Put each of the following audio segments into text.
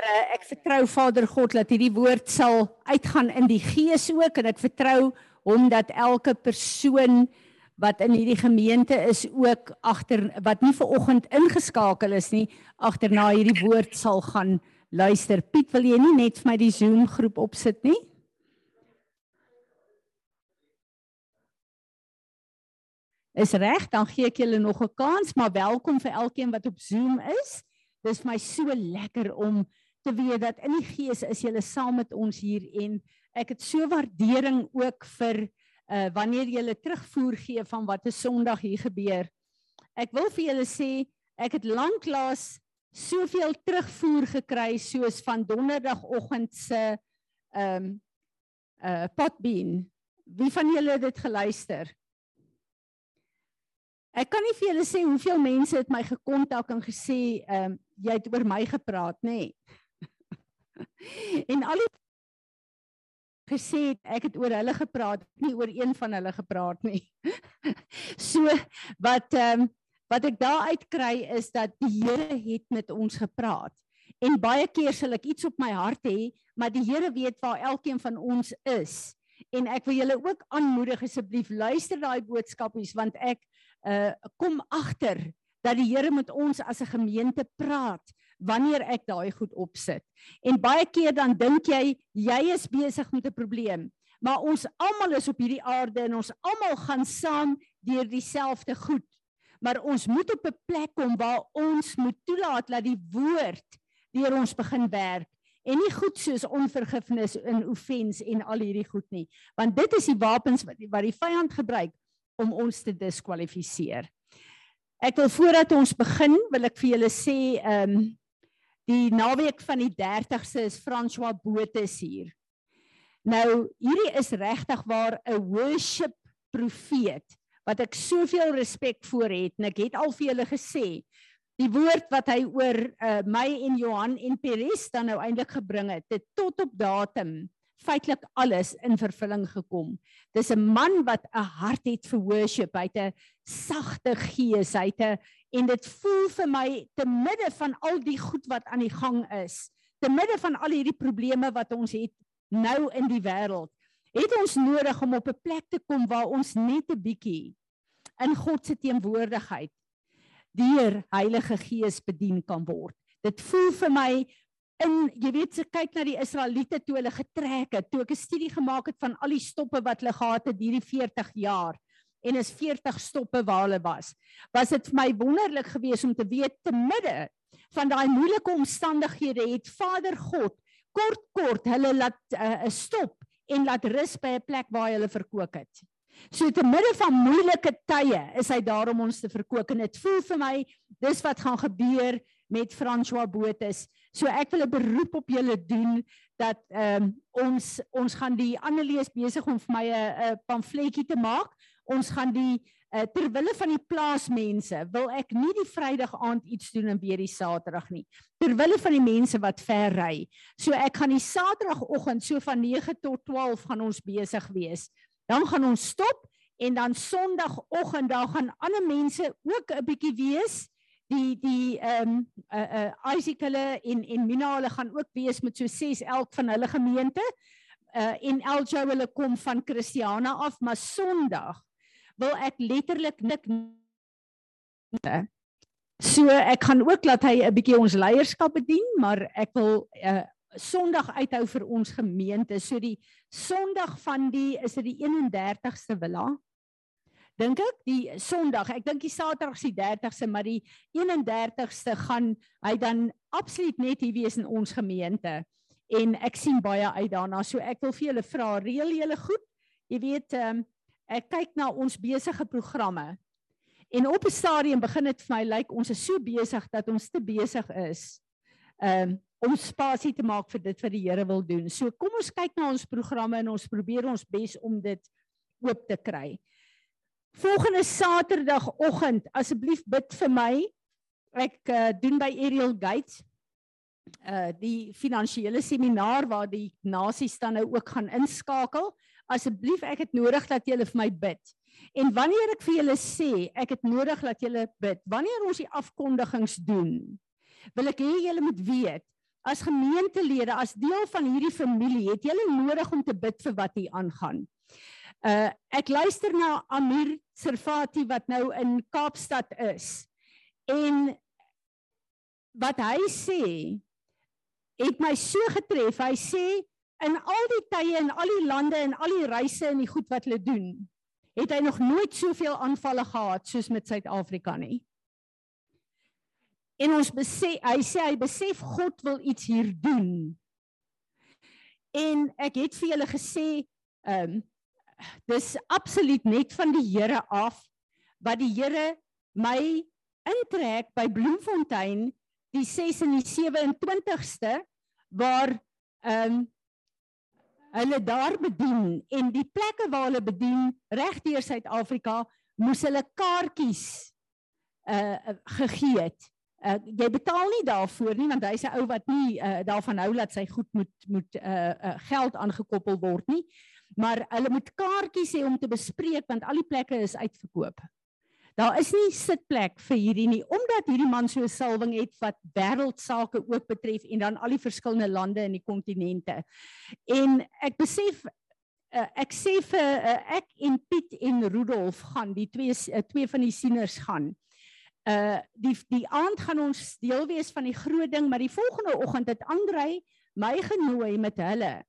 Maar uh, ek vertrou Vader God dat hierdie woord sal uitgaan in die gees ook en ek vertrou hom dat elke persoon wat in hierdie gemeente is ook agter wat nie ver oggend ingeskakel is nie agterna hierdie woord sal gaan luister. Piet, wil jy nie net vir my die Zoom groep opsit nie? Is reg, dan gee ek julle nog 'n kans, maar welkom vir elkeen wat op Zoom is. Dis vir my so lekker om te weet dat in die gees is julle saam met ons hier en ek het so waardering ook vir uh wanneer jy hulle terugvoer gee van wat 'n Sondag hier gebeur. Ek wil vir julle sê ek het lanklaas soveel terugvoer gekry soos van donderdagoggend se ehm um, uh potbeen. Wie van julle het dit geluister? Ek kan nie vir julle sê hoeveel mense het my gekontak en gesê ehm um, jy het oor my gepraat, nê? Nee. en al die gesê het ek het oor hulle gepraat, nie oor een van hulle gepraat nie. so wat ehm um, wat ek daar uit kry is dat die Here het met ons gepraat. En baie keer sal ek iets op my hart hê, maar die Here weet waar elkeen van ons is. En ek wil julle ook aanmoedig asseblief luister daai boodskapies want ek uh kom agter dat die Here met ons as 'n gemeente praat wanneer ek daai goed opsit. En baie keer dan dink jy jy is besig met 'n probleem, maar ons almal is op hierdie aarde en ons almal gaan saam deur dieselfde goed. Maar ons moet op 'n plek kom waar ons moet toelaat dat die woord deur ons begin werk en nie goed soos onvergifnis en offens en al hierdie goed nie, want dit is die wapens wat die, wat die vyand gebruik om ons te diskwalifiseer. Ek wil voordat ons begin, wil ek vir julle sê, ehm um, Die naweek van die 30ste is François Botes hier. Nou, hierdie is regtig waar 'n worship profeet wat ek soveel respek voor het en ek het al vir julle gesê die woord wat hy oor uh, my en Johan en Peres dan nou eintlik gebring het, het tot op datum feitelik alles in vervulling gekom. Dis 'n man wat 'n hart het vir worship, hy het 'n sagte gees, hy het 'n en dit voel vir my te midde van al die goed wat aan die gang is, te midde van al hierdie probleme wat ons het nou in die wêreld, het ons nodig om op 'n plek te kom waar ons net 'n bietjie in God se teenwoordigheid deur Heilige Gees bedien kan word. Dit voel vir my in jy weet se kyk na die Israeliete toe hulle getrek het, toe ek 'n studie gemaak het van al die stoppe wat hulle gehad het hierdie 40 jaar en is 40 stoppe waar hulle was. Was dit vir my wonderlik geweest om te weet te midde van daai moeilike omstandighede het Vader God kort kort hulle laat eh, 'n uh, stop en laat rus by 'n plek waar hy hulle verkoop het. So te midde van moeilike tye is hy daar om ons te verkoop en dit voel vir my dis wat gaan gebeur met François Botes. So ek wil 'n beroep op julle doen dat ehm um, ons ons gaan die ander lees besig om vir my 'n pamfletjie te maak. Ons gaan die uh, ter wille van die plaasmense wil ek nie die Vrydag aand iets doen en weer die Saterdag nie. Ter wille van die mense wat ver ry. So ek gaan die Saterdagoggend so van 9 tot 12 gaan ons besig wees. Dan gaan ons stop en dan Sondagoggend daar gaan ander mense ook 'n bietjie wees die die ehm um, uh uh Isaac hulle en en Mina hulle gaan ook wees met so 6 elk van hulle gemeente. Uh en Eljo hulle kom van Christiana af, maar Sondag wil ek letterlik nik So ek gaan ook laat hy 'n bietjie ons leierskap bedien, maar ek wil uh Sondag uithou vir ons gemeente. So die Sondag van die is dit die 31ste villa dink ek die Sondag, ek dink die Saterdag is die 30ste, maar die 31ste gaan hy dan absoluut net hier wees in ons gemeente. En ek sien baie uit daarna. So ek wil vir julle vra, reël julle goed? Jy weet, um, ek kyk na ons besige programme. En op 'n stadium begin dit vir my lyk like, ons is so besig dat ons te besig is um, om spasie te maak vir dit wat die Here wil doen. So kom ons kyk na ons programme en ons probeer ons bes om dit oop te kry. Volgende Saterdagoggend, asseblief bid vir my. Ek uh, doen by Ariel Gates uh die finansiële seminaar waar die nasies dan nou ook gaan inskakel. Asseblief, ek het nodig dat julle vir my bid. En wanneer ek vir julle sê, ek het nodig dat julle bid. Wanneer ons die afkondigings doen, wil ek hê julle moet weet as gemeentelede, as deel van hierdie familie, het julle nodig om te bid vir wat hier aangaan. Uh ek luister na Amir Servati wat nou in Kaapstad is. En wat hy sê het my so getref. Hy sê in al die tye en al die lande en al die reise en die goed wat hulle doen, het hy nog nooit soveel aanvalle gehad soos met Suid-Afrika nie. En ons besef hy sê hy besef God wil iets hier doen. En ek het vir julle gesê, ehm um, dis absoluut net van die Here af wat die Here my intrek by Bloemfontein die 6 en die 27ste waar ehm um, hulle daar bedien en die plekke waar hulle bedien regdeur Suid-Afrika moes hulle kaartjies uh gegee het. Uh jy betaal nie daarvoor nie want hy's 'n ou wat nie uh daarvan hou dat sy goed moet moet uh, uh geld aangekoppel word nie. Maar hulle moet kaartjies hê om te bespreek want al die plekke is uitverkoop. Daar is nie sitplek vir hierdie nie omdat hierdie man so 'n salwing het wat wêreldsake ook betref en dan al die verskillende lande in die kontinente. En ek besef uh, ek sê vir uh, ek en Piet en Rudolf gaan die twee uh, twee van die sieners gaan. Uh die die aand gaan ons deel wees van die groot ding, maar die volgende oggend het Andrei my genooi met hulle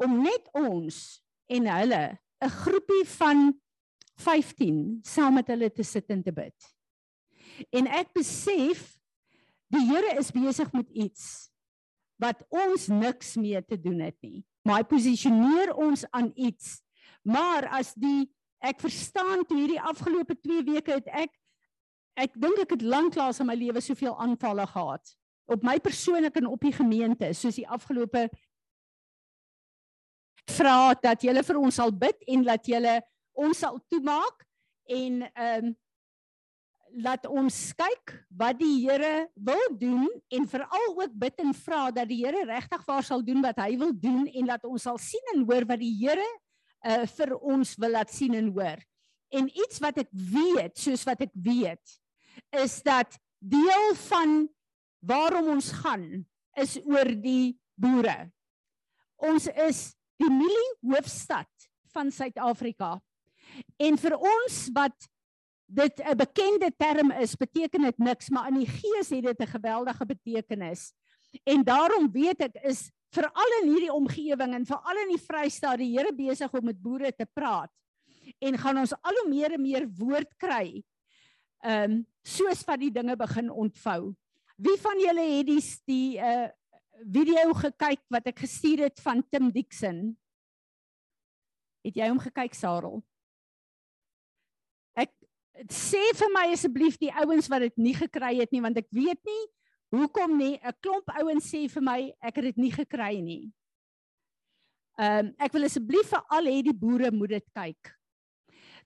om net ons en hulle 'n groepie van 15 saam met hulle te sit en te bid. En ek besef die Here is besig met iets wat ons niks mee te doen het nie. Maar hy posisioneer ons aan iets. Maar as die ek verstaan toe hierdie afgelope 2 weke het ek ek dink ek het lanklaas in my lewe soveel aanvalle gehad op my persoonlik en op die gemeente soos die afgelope vra dat julle vir ons sal bid en dat julle ons sal toemaak en ehm um, laat ons kyk wat die Here wil doen en veral ook bid en vra dat die Here regtig waar sal doen wat hy wil doen en dat ons sal sien en hoor wat die Here uh vir ons wil laat sien en hoor. En iets wat ek weet, soos wat ek weet, is dat deel van waarom ons gaan is oor die boere. Ons is die milie hoofstad van Suid-Afrika. En vir ons wat dit 'n bekende term is, beteken dit niks, maar in die gees het dit 'n geweldige betekenis. En daarom weet ek is veral in hierdie omgewing en veral in die Vrystaat die Here besig om met boere te praat. En gaan ons al hoe meer en meer woord kry. Ehm um, soos wat die dinge begin ontvou. Wie van julle het die die uh video gekyk wat ek gestuur het van Tim Dixon? Het jy hom gekyk, Sarel? sê vir my asseblief die ouens wat dit nie gekry het nie want ek weet nie hoekom nie 'n klomp ouens sê vir my ek het dit nie gekry nie. Ehm um, ek wil asseblief vir al hê die boere moet dit kyk.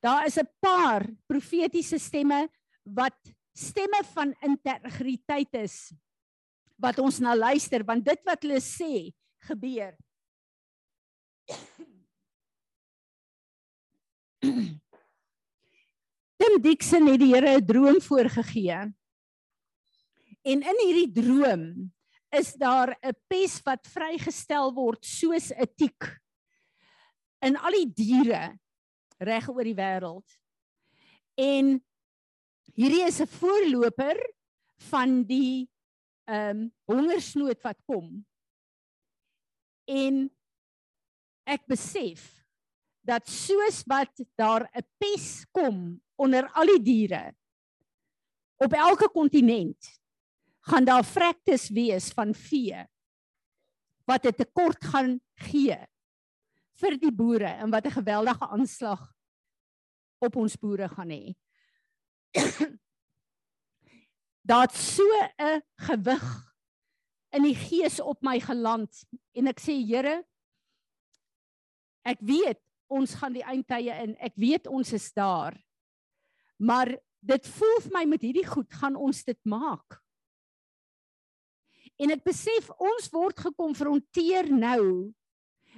Daar is 'n paar profetiese stemme wat stemme van integriteit is wat ons na luister want dit wat hulle sê gebeur. Tim Dixon het die Here 'n droom voorgegee. En in hierdie droom is daar 'n pes wat vrygestel word soos 'n tiek in al die diere reg oor die wêreld. En hierdie is 'n voorloper van die ehm um, hongersnood wat kom. En ek besef dat soos wat daar 'n pes kom onder al die diere op elke kontinent gaan daar vrektes wees van vee wat 'n tekort gaan gee vir die boere en wat 'n geweldige aanslag op ons boere gaan hê. Daar so 'n gewig in die gees op my geland en ek sê Here ek weet ons gaan die eindtye in. Ek weet ons is daar. Maar dit voel vir my met hierdie goed gaan ons dit maak. En ek besef ons word gekonfronteer nou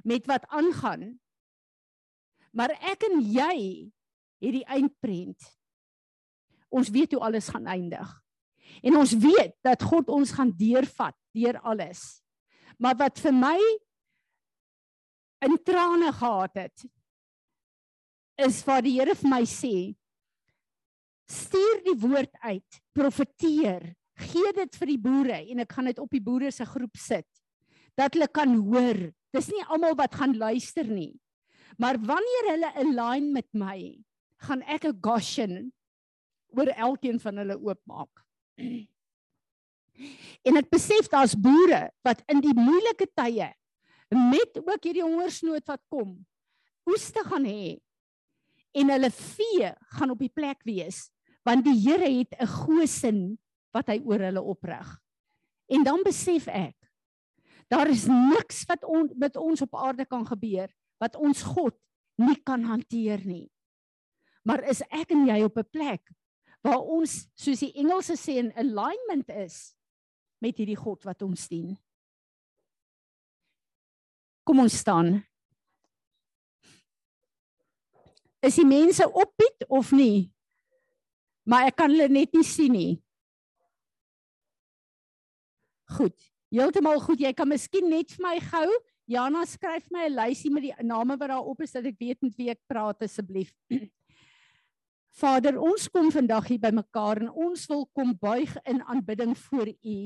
met wat aangaan. Maar ek en jy het die eindprent. Ons weet hoe alles gaan eindig. En ons weet dat God ons gaan deurvat deur alles. Maar wat vir my in trane gehad het is waar die Here vir my sê stuur die woord uit, profeteer, gee dit vir die boere en ek gaan dit op die boere se groep sit dat hulle kan hoor. Dis nie almal wat gaan luister nie. Maar wanneer hulle align met my, gaan ek 'n Goshen oor elkeen van hulle oopmaak. En ek besef daar's boere wat in die moeilike tye met ook hierdie hongersnood wat kom, oes te gaan hê en hulle vee gaan op die plek wees want die Here het 'n goeie wat hy oor hulle oprig. En dan besef ek daar is niks wat on, met ons op aarde kan gebeur wat ons God nie kan hanteer nie. Maar is ek en jy op 'n plek waar ons soos die Engelse sê in alignment is met hierdie God wat ons dien? Kom ons staan. Is die mense op Piet of nie? Maar ek kan hulle net nie sien nie. Goed. Heeltemal goed. Jy kan miskien net vir my gou Jana skryf my 'n lysie met die name wat daar op is dat ek weet met wie ek praat asseblief. Vader, ons kom vandag hier bymekaar en ons wil kom buig in aanbidding voor U.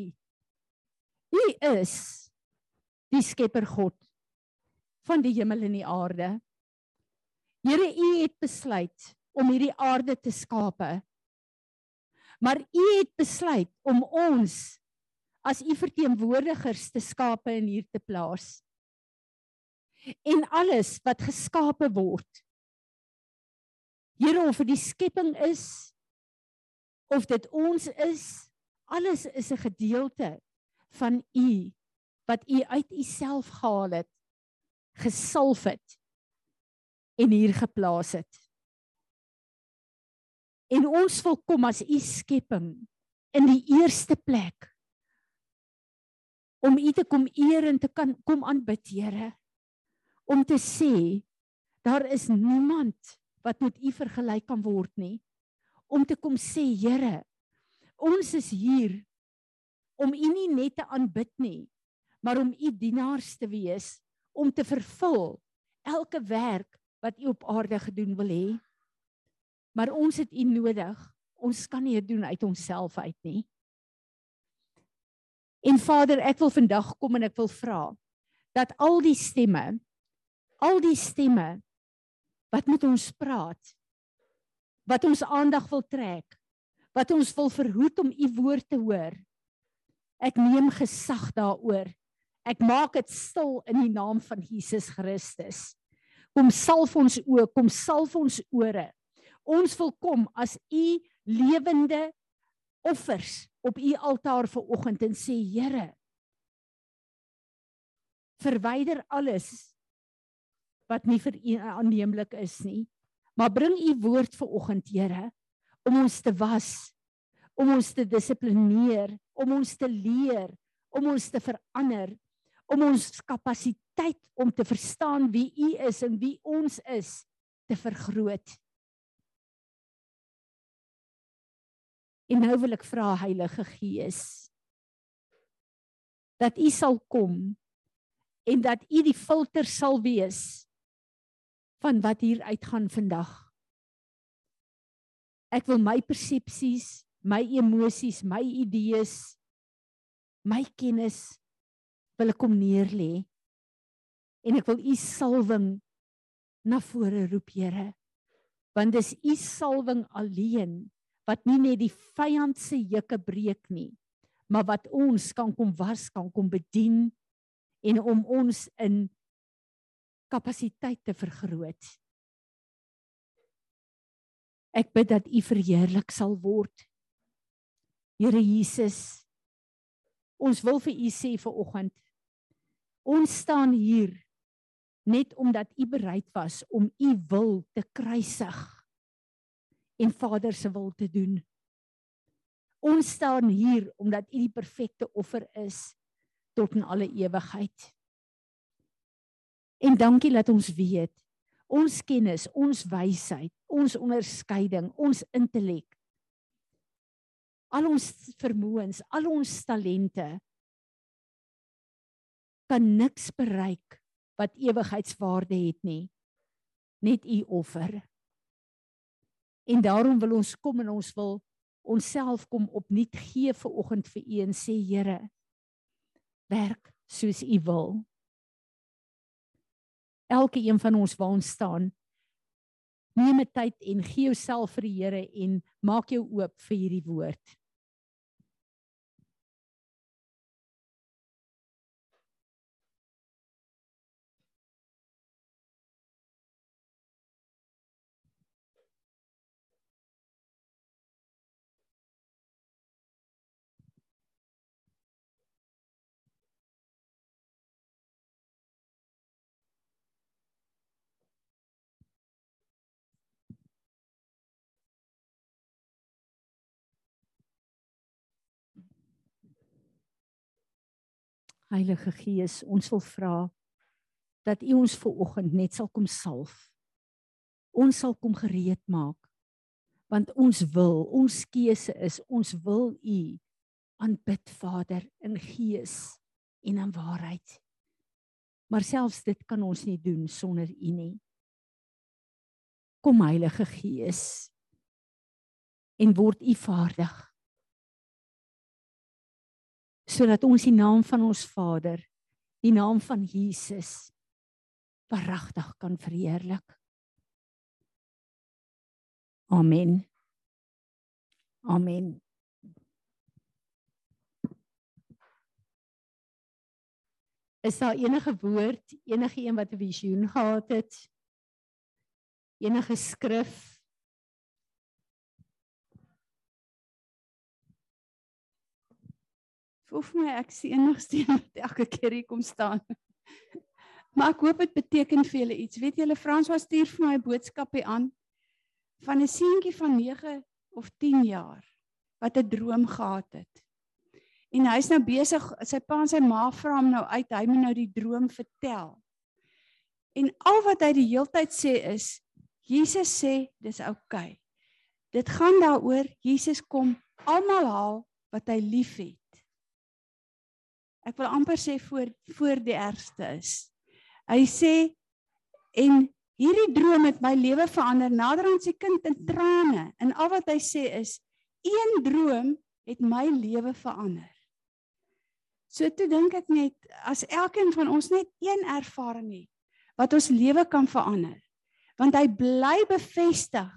U is die Skepper God van die hemel en die aarde. Here, U het besluit om hierdie aarde te skape. Maar U het besluit om ons as U verteenwoordigers te skape en hier te plaas. En alles wat geskape word. Here of dit die skepping is of dit ons is, alles is 'n gedeelte van U wat U uit U self gehaal het, gesalf het en hier geplaas het. En ons wil kom as u skepping in die eerste plek om u te kom eer en te kan kom aanbid, Here. Om te sê daar is niemand wat met u vergelyk kan word nie. Om te kom sê, Here, ons is hier om u nie net te aanbid nie, maar om u dienaars te wees, om te vervul elke werk wat u op aarde gedoen wil hê. Maar ons het U nodig. Ons kan nie dit doen uit onsself uit nie. En Vader, ek wil vandag kom en ek wil vra dat al die stemme al die stemme wat met ons praat wat ons aandag wil trek wat ons wil verhoed om u woord te hoor. Ek neem gesag daaroor. Ek maak dit stil in die naam van Jesus Christus. Kom salf ons oë kom salf ons ore. Ons wil kom as u lewende offers op u altaar vir oggend en sê Here verwyder alles wat nie aanneemlik is nie. Maar bring u woord vir oggend Here om ons te was om ons te dissiplineer om ons te leer om ons te verander om ons kapasiteit om te verstaan wie u is en wie ons is te vergroot. En nou wil ek vra Heilige Gees dat U sal kom en dat U die filter sal wees van wat hier uitgaan vandag. Ek wil my persepsies, my emosies, my idees, my kennis wil ek kom neerlê. En ek wil U salwing na vore roep, Here. Want dis U salwing alleen wat nie net die vyand se juke breek nie, maar wat ons kan kom was, kan kom bedien en om ons in kapasiteit te vergroot. Ek bid dat U verheerlik sal word. Here Jesus, ons wil vir U sê vir oggend. Ons staan hier net omdat U bereid was om U wil te kruisig en Vader se wil te doen. Ons staan hier omdat U die perfekte offer is tot in alle ewigheid. En dankie dat ons weet ons kennis, ons wysheid, ons onderskeiding, ons intellek al ons vermoëns, al ons talente kan niks bereik wat ewigheidswaarde het nie. Net u offer. En daarom wil ons kom en ons wil onsself kom opnuut gee vir oggend vir u en sê Here werk soos u wil. Elke een van ons waar ons staan neem 'n tyd en gee jouself vir die Here en maak jou oop vir hierdie woord. Heilige Gees, ons wil vra dat U ons ver oggend net sal kom salf. Ons sal kom gereed maak. Want ons wil, ons keuse is, ons wil U aanbid Vader in gees en in waarheid. Maar selfs dit kan ons nie doen sonder U nie. Kom Heilige Gees en word U vaardig sodat ons die naam van ons Vader, die naam van Jesus verragtig kan verheerlik. Amen. Amen. Is daar enige woord, enige een wat 'n visioen gehad het? Enige skrif voel vir my ek sien enigste een wat elke keer hier kom staan. Maar ek hoop dit beteken vir julle iets. Weet julle Frans was stuur vir my 'n boodskap hier aan van 'n seentjie van 9 of 10 jaar wat 'n droom gehad het. En hy's nou besig, sy pa en sy ma vra hom nou uit, hy moet nou die droom vertel. En al wat hy die heeltyd sê is Jesus sê dis oukei. Okay. Dit gaan daaroor Jesus kom almal haal wat hy liefhet ek wil amper sê voor voor die ergste is. Hy sê en hierdie droom het my lewe verander nader aan sy kind in trane en al wat hy sê is een droom het my lewe verander. So toe dink ek net as elkeen van ons net een ervaring het wat ons lewe kan verander. Want hy bly bevestig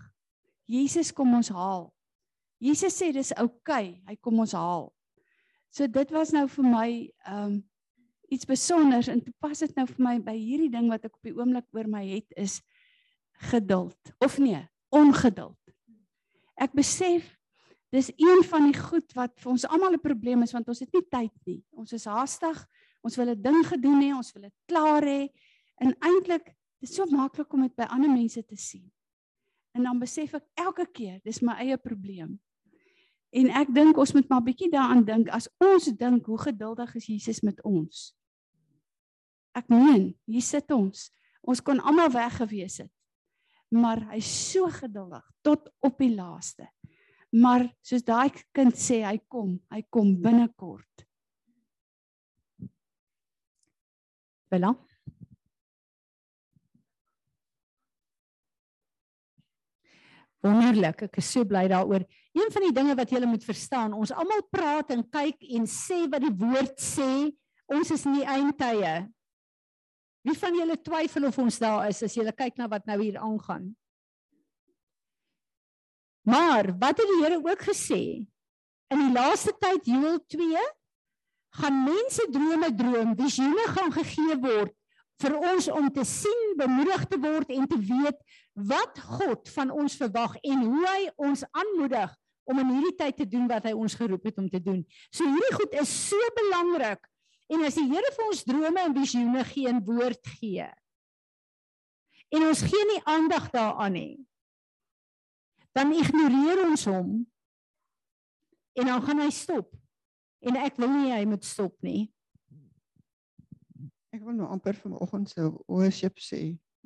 Jesus kom ons haal. Jesus sê dis oukei, okay, hy kom ons haal. So dit was nou vir my um iets spesiaals en pas dit nou vir my by hierdie ding wat ek op die oomblik oor my het is geduld of nee, ongeduld. Ek besef dis een van die goed wat vir ons almal 'n probleem is want ons het nie tyd nie. Ons is haastig, ons wil 'n ding gedoen hê, ons wil dit klaar hê en eintlik dis so maklik om dit by ander mense te sien. En dan besef ek elke keer dis my eie probleem. En ek dink ons moet maar bietjie daaraan dink as ons dink hoe geduldig is Jesus met ons. Ek meen, hier sit ons. Ons kon almal weg gewees het. Maar hy's so geduldig tot op die laaste. Maar soos daai kind sê, hy kom, hy kom binnekort. Bella. Wonderlik, ek is so bly daaroor. Een van die dinge wat jy moet verstaan, ons almal praat en kyk en sê wat die woord sê, ons is in die eindtye. Wie van julle twyfel of ons daar is as jy kyk na wat nou hier aangaan? Maar wat het die Here ook gesê? In die laaste tyd Joël 2 gaan mense drome droom, visioene gaan gegee word vir ons om te sien, bemoedig te word en te weet wat God van ons verwag en hoe hy ons aanmoedig om in hierdie tyd te doen wat hy ons geroep het om te doen. So hierdie goed is so belangrik. En as die Here vir ons drome en visioene gee en woord gee en ons gee nie aandag daaraan nie, dan ignoreer ons hom en dan gaan hy stop. En ek wil nie hy moet stop nie. Ek wil nou amper vanoggend se worship sê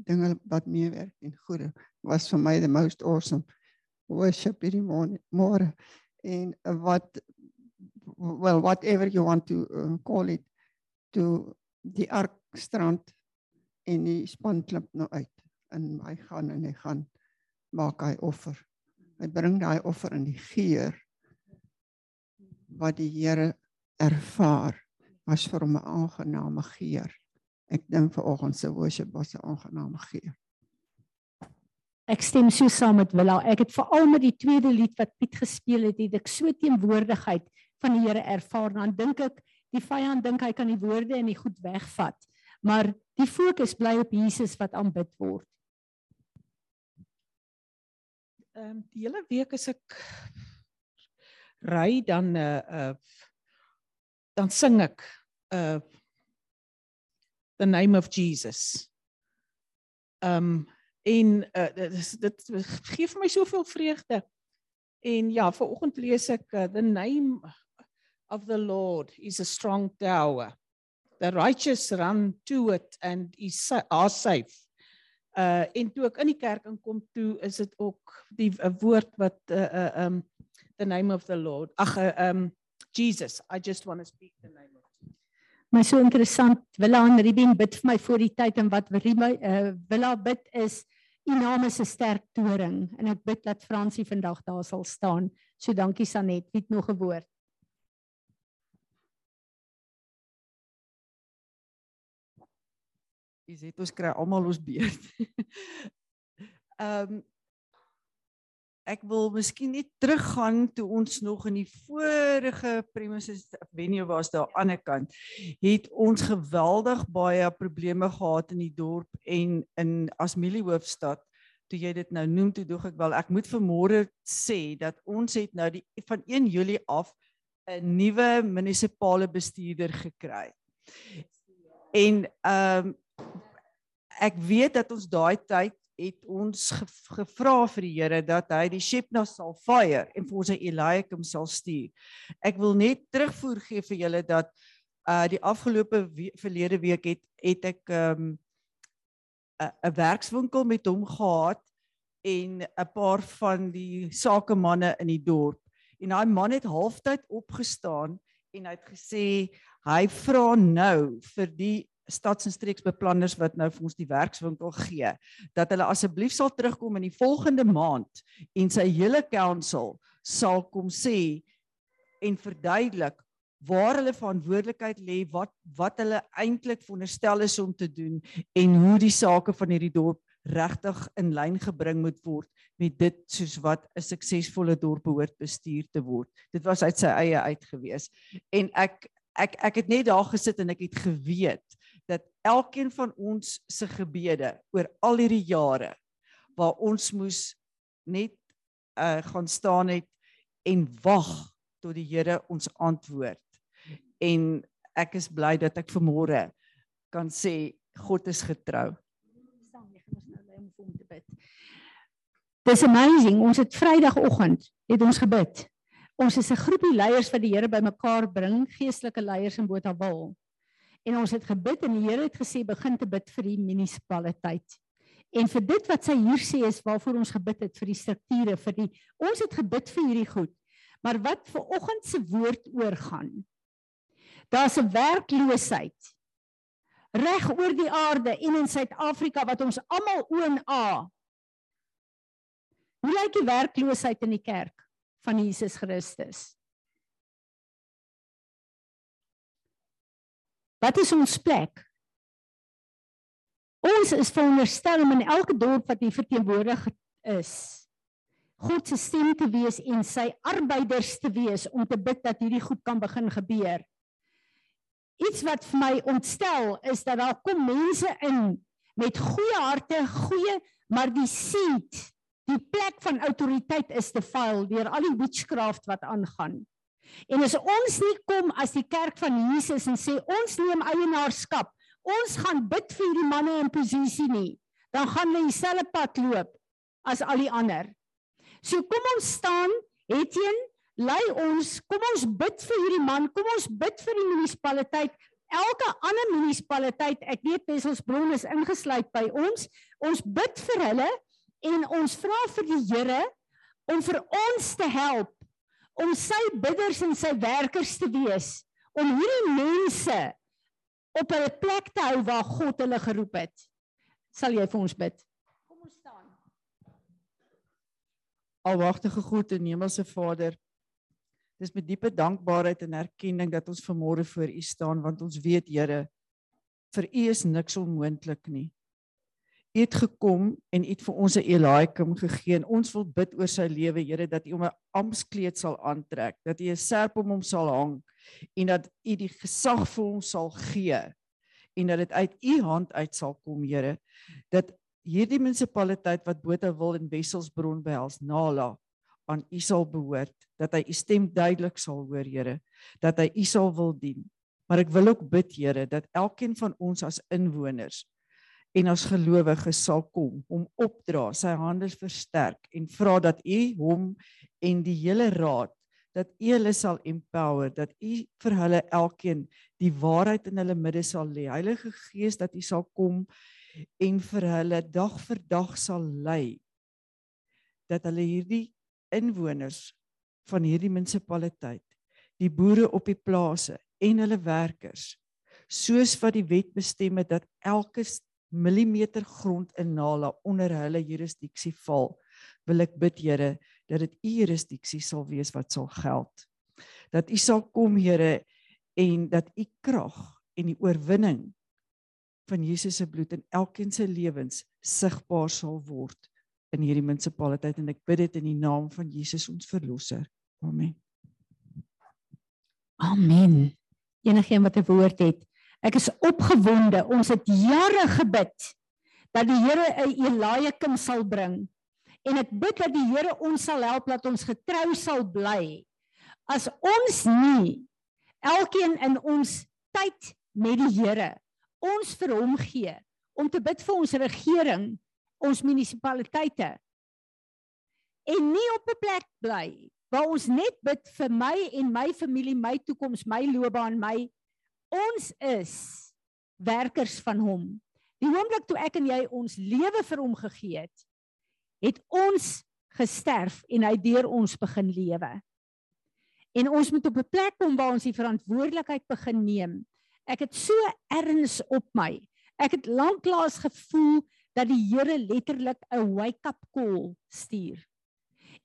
dinge wat meewerk en goeie was vir my the most awesome worship hierdie môre en wat well whatever you want to uh, call it to die arkstrand en die span klip nou uit en hy gaan en hy gaan maak hy offer. Hy bring daai offer in die geur wat die Here ervaar was vir hom 'n aangename geur. Ek dink vanoggend se worship was 'n aangename geur. Ek stem so saam met Willa. Ek het veral met die tweede lied wat Piet gespeel het, het ek so teenwoordigheid van die Here ervaar. Dan dink ek die vyand dink hy kan die woorde en die goed wegvat. Maar die fokus bly op Jesus wat aanbid word. Ehm um, die hele week as ek ry dan uh uh dan sing ek uh the name of Jesus. Um en uh dit dit gee vir my soveel vreugde. En ja, vanoggend lees ek uh, the name of the Lord is a strong tower. The righteous run to it and is safe. Uh en toe ek in die kerk inkom toe is dit ook die 'n woord wat uh uh um the name of the Lord. Ag uh, um Jesus. I just want to speak the name. My so interessant. Willa en Ruben bid vir my voor die tyd en wat Rima uh, Willa bid is u naam is 'n sterk toring en ek bid dat Fransie vandag daar sal staan. So dankie Sanet. Wie het nog 'n woord? Jy sê ons kry almal ons beurt. Ehm um, ek wil miskien net teruggaan toe ons nog in die vorige premises venue was daar aan die ander kant het ons geweldig baie probleme gehad in die dorp en in Asmili hoofstad toe jy dit nou noem toe dog ek wel ek moet vanmôre sê dat ons het nou die van 1 Julie af 'n nuwe munisipale bestuurder gekry. En ehm um, ek weet dat ons daai tyd het ons gevra vir die Here dat hy die Shepna sal fire en vir ons Eliakim sal stuur. Ek wil net terugvoer gee vir julle dat uh die afgelope we verlede week het het ek um 'n 'n werkswinkel met hom gehad en 'n paar van die sakemanne in die dorp. En daai man het halftyd opgestaan en hy het gesê hy vra nou vir die stads- en streeksbeplanners wat nou vir ons die werkswinkel gee dat hulle asseblief sal terugkom in die volgende maand en sy hele council sal kom sê en verduidelik waar hulle verantwoordelikheid lê wat wat hulle eintlik veronderstel is om te doen en hoe die sake van hierdie dorp regtig in lyn gebring moet word met dit soos wat 'n suksesvolle dorp behoort bestuur te word. Dit was uit sy eie uitgewees. En ek ek ek het net daar gesit en ek het geweet dat elkeen van ons se gebede oor al hierdie jare waar ons moes net uh gaan staan het en wag tot die Here ons antwoord. En ek is bly dat ek vanmôre kan sê God is getrou. Dis amazing. Ons het Vrydagoggend het ons gebid. Ons is 'n groepie leiers wat die Here bymekaar bring, geestelike leiers in Botawil. En ons het gebid en die Here het gesê begin te bid vir die munisipaliteit. En vir dit wat sy hier sê is waarvoor ons gebid het vir die strukture, vir die ons het gebid vir hierdie goed. Maar wat ver oggend se woord oorgaan. Daar's 'n werkloosheid reg oor die aarde en in Suid-Afrika wat ons almal oona. Hoe lyk die werkloosheid in die kerk van Jesus Christus? Wat is ons plek? Ons is veronderstel om in elke dorp wat hier verteenwoordig is, God se stem te wees en sy arbeiders te wees om te bid dat hierdie goed kan begin gebeur. Iets wat vir my ontstel is dat daar kom mense in met goeie harte, goeie, maar die seed, die plek van autoriteit is te vuil deur al die witchcraft wat aangaan. En as ons nie kom as die kerk van Jesus en sê ons neem eienaarskap, ons gaan bid vir hierdie manne in posisie nie, dan gaan hulle dieselfde pad loop as al die ander. So kom ons staan, Etienne, lei ons, kom ons bid vir hierdie man, kom ons bid vir die munisipaliteit. Elke ander munisipaliteit, ek weet Wesselsbron is ingesluit by ons. Ons bid vir hulle en ons vra vir die Here om vir ons te help om sy bidders en sy werkers te wees om hierdie mense op 'n plek te hou waar God hulle geroep het. Sal jy vir ons bid? Kom ons staan. Almagtige God en Hemelse Vader, dis met diepe dankbaarheid en erkenning dat ons vanmôre voor U staan want ons weet Here, vir U is niks onmoontlik nie. U het gekom en U het vir ons 'n Eliakim gegee en ons wil bid oor sy lewe Here dat U hom 'n ampskleed sal aantrek, dat U 'n serp om hom sal hang en dat U die gesag vir hom sal gee en dat dit uit U hand uit sal kom Here dat hierdie munisipaliteit wat Botawil en Wesselsbron behels nala aan U sal behoort dat hy U stem duidelik sal hoor Here dat hy U sal wil dien. Maar ek wil ook bid Here dat elkeen van ons as inwoners en as gelowiges sal kom om opdra sy hande versterk en vra dat U hom en die hele raad dat U hulle sal empower dat U vir hulle elkeen die waarheid in hulle midde sal lê. Heilige Gees dat U sal kom en vir hulle dag vir dag sal lei dat hulle hierdie inwoners van hierdie munisipaliteit die boere op die plase en hulle werkers soos wat die wet bestem het dat elke millimeter grond in Nala onder hulle jurisdiksie val wil ek bid Here dat dit u jurisdiksie sal wees wat sal geld dat u sal kom Here en dat u krag en die oorwinning van Jesus se bloed in elkeen se lewens sigbaar sal word in hierdie munisipaliteit en ek bid dit in die naam van Jesus ons verlosser. Amen. Amen. Enigeen wat 'n woord het. Ek is opgewonde. Ons het jare gebid dat die Here 'n Eliakim sal bring. En ek bid dat die Here ons sal help dat ons getrou sal bly. As ons nie elkeen in ons tyd met die Here ons vir hom gee om te bid vir ons regering, ons munisipaliteite. En nie op 'n plek bly waar ons net bid vir my en my familie, my toekoms, my loopbaan, my ons is werkers van hom. Die oomblik toe ek en jy ons lewe vir hom gegee het, het ons gesterf en hy deur ons begin lewe. En ons moet op 'n plek kom waar ons die verantwoordelikheid begin neem Ek het so erns op my. Ek het lanklaas gevoel dat die Here letterlik 'n wake-up call stuur.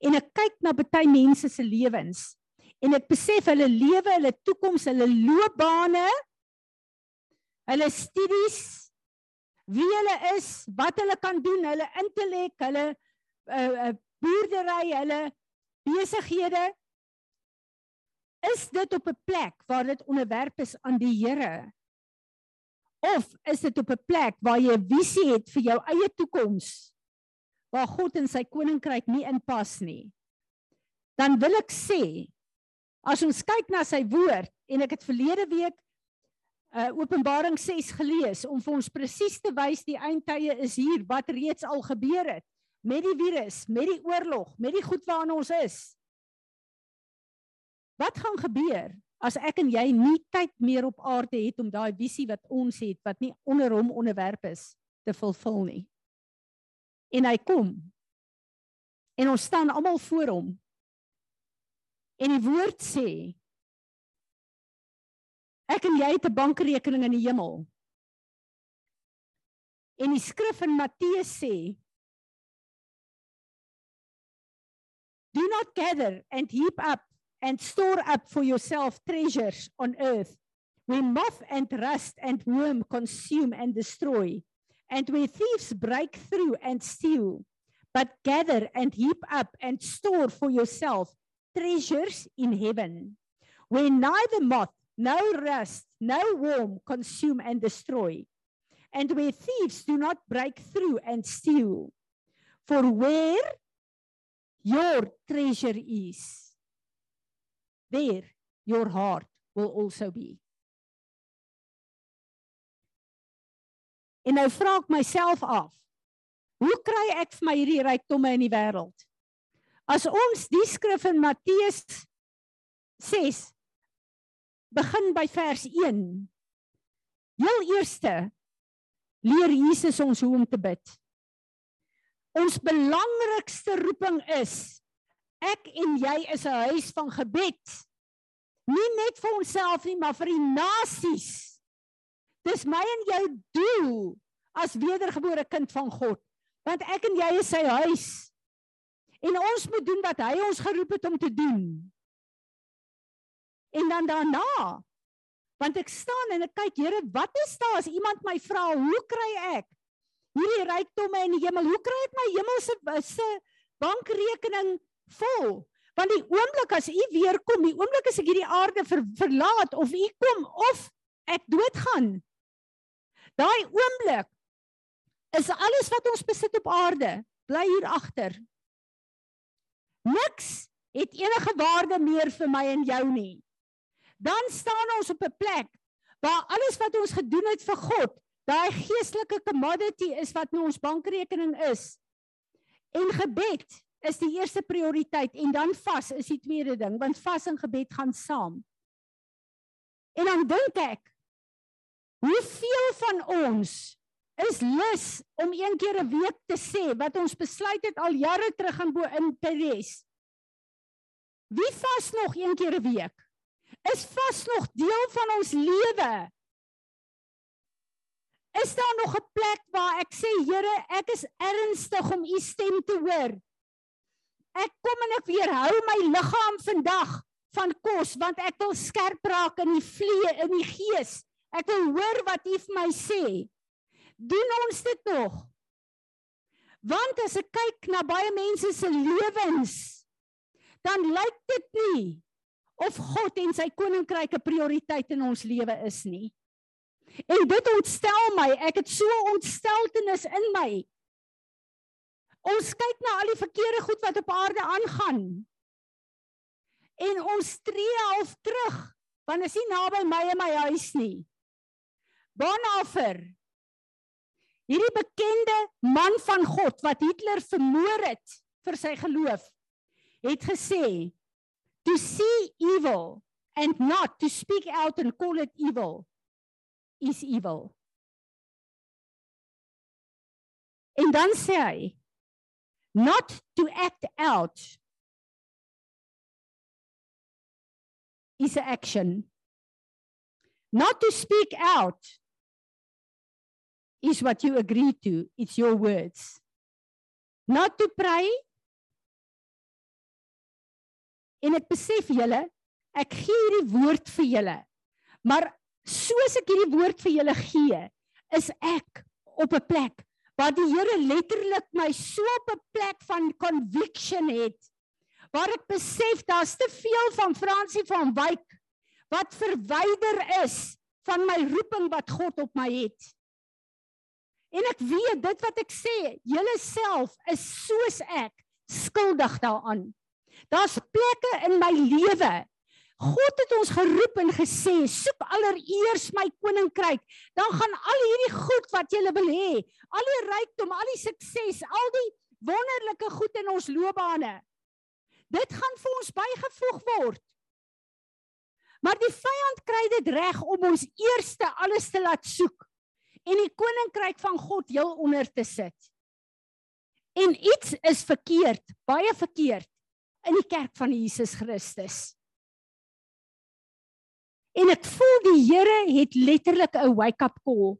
En ek kyk na baie mense se lewens en ek besef hulle lewe, hulle toekoms, hulle loopbane, hulle studies, wie hulle is, wat hulle kan doen, hulle intellek, hulle uh, uh, boerdery, hulle besighede, Is dit op 'n plek waar dit onderwerp is aan die Here? Of is dit op 'n plek waar jy 'n visie het vir jou eie toekoms waar God en sy koninkryk nie inpas nie? Dan wil ek sê as ons kyk na sy woord en ek het verlede week uh Openbaring 6 gelees om vir ons presies te wys die eindtye is hier wat reeds al gebeur het met die virus, met die oorlog, met die goed waarna ons is. Wat gaan gebeur as ek en jy nie tyd meer op aarde het om daai visie wat ons het wat nie onder hom onderwerp is te vervul nie? En hy kom. En ons staan almal voor hom. En die woord sê ek en jy het 'n bankrekening in die hemel. En die skrif in Matteus sê Do not gather and heap up and store up for yourself treasures on earth, where moth and rust and worm consume and destroy, and where thieves break through and steal. But gather and heap up and store for yourself treasures in heaven, where neither moth, no rust, no worm consume and destroy, and where thieves do not break through and steal. For where your treasure is, there your heart will also be. En nou vra ek myself af, hoe kry ek vir my hierdie rykdomme in die wêreld? As ons die skrif in Matteus 6 begin by vers 1. Heel eerste leer Jesus ons hoe om te bid. Ons belangrikste roeping is Ek en jy is 'n huis van gebed. Nie net vir onsself nie, maar vir die nasies. Dis my en jou doel as wedergebore kind van God. Want ek en jy is sy huis. En ons moet doen wat hy ons geroep het om te doen. En dan daarna want ek staan en ek kyk Here, wat is daar as iemand my vra, hoe kry ek hierdie rykdomme in die hemel? Hoe kry ek my hemelse se bankrekening vol? Want die oomblik as u weer kom, die oomblik as ek hierdie aarde ver, verlaat of u kom of ek doodgaan. Daai oomblik is alles wat ons besit op aarde bly hier agter. Niks het enige waarde meer vir my en jou nie. Dan staan ons op 'n plek waar alles wat ons gedoen het vir God, daai geestelike commodity is wat nou ons bankrekening is. En gebed is die eerste prioriteit en dan vas is die tweede ding want vas en gebed gaan saam. En dan dink ek hoeveel van ons is lus om een keer 'n week te sê wat ons besluit het al jare terug in bo in Peres. Wie vas nog een keer 'n week? Is vas nog deel van ons lewe? Is daar nog 'n plek waar ek sê Here, ek is ernstig om u stem te hoor? Ek kom en ek weerhou my liggaam vandag van kos want ek wil skerp raak in die vlee in die gees. Ek wil hoor wat U vir my sê. Doen ons dit nog? Want as ek kyk na baie mense se lewens, dan lyk dit nie of God en sy koninkryk 'n prioriteit in ons lewe is nie. En dit ontstel my. Ek het so ontsteltenis in my. Ons kyk na al die verkeerde goed wat op aarde aangaan. En ons tree half terug want is nie naby my en my huis nie. Bonhoeffer. Hierdie bekende man van God wat Hitler vermoor het vir sy geloof, het gesê to see evil and not to speak out and call it evil is evil. En dan sê hy not to act out is an action. Not to speak out is what you agree to. It's your words. Not to pray. En ek besef julle, ek gee hierdie woord vir julle. Maar soos ek hierdie woord vir julle gee, is ek op 'n plek waar die Here letterlik my so op 'n plek van conviction het waar ek besef daar's te veel van Fransie van Wyk wat verwyder is van my roeping wat God op my het. En ek weet dit wat ek sê, julle self is soos ek skuldig daaraan. Daar's plekke in my lewe God het ons geroep en gesê, soek allereers my koninkryk, dan gaan al hierdie goed wat jy wil hê, al die rykdom, al die sukses, al die wonderlike goed in ons loopbane, dit gaan vir ons bygevoeg word. Maar die vyand kry dit reg om ons eerste alles te laat soek en die koninkryk van God heel onder te sit. En iets is verkeerd, baie verkeerd in die kerk van Jesus Christus. En ek voel die Here het letterlik 'n wake-up call.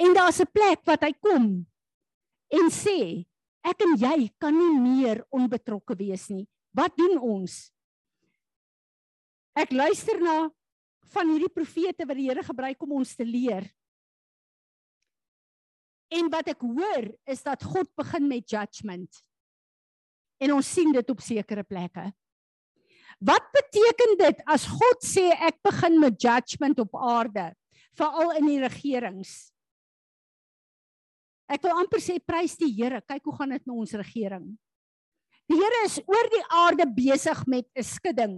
En daar's 'n plek wat hy kom en sê, ek en jy kan nie meer onbetrokke wees nie. Wat doen ons? Ek luister na van hierdie profete wat die Here gebruik om ons te leer. En wat ek hoor is dat God begin met judgment. En ons sien dit op sekere plekke. Wat beteken dit as God sê ek begin met judgment op aarde, veral in die regerings? Ek wil amper sê prys die Here, kyk hoe gaan dit met ons regering. Die Here is oor die aarde besig met 'n skudding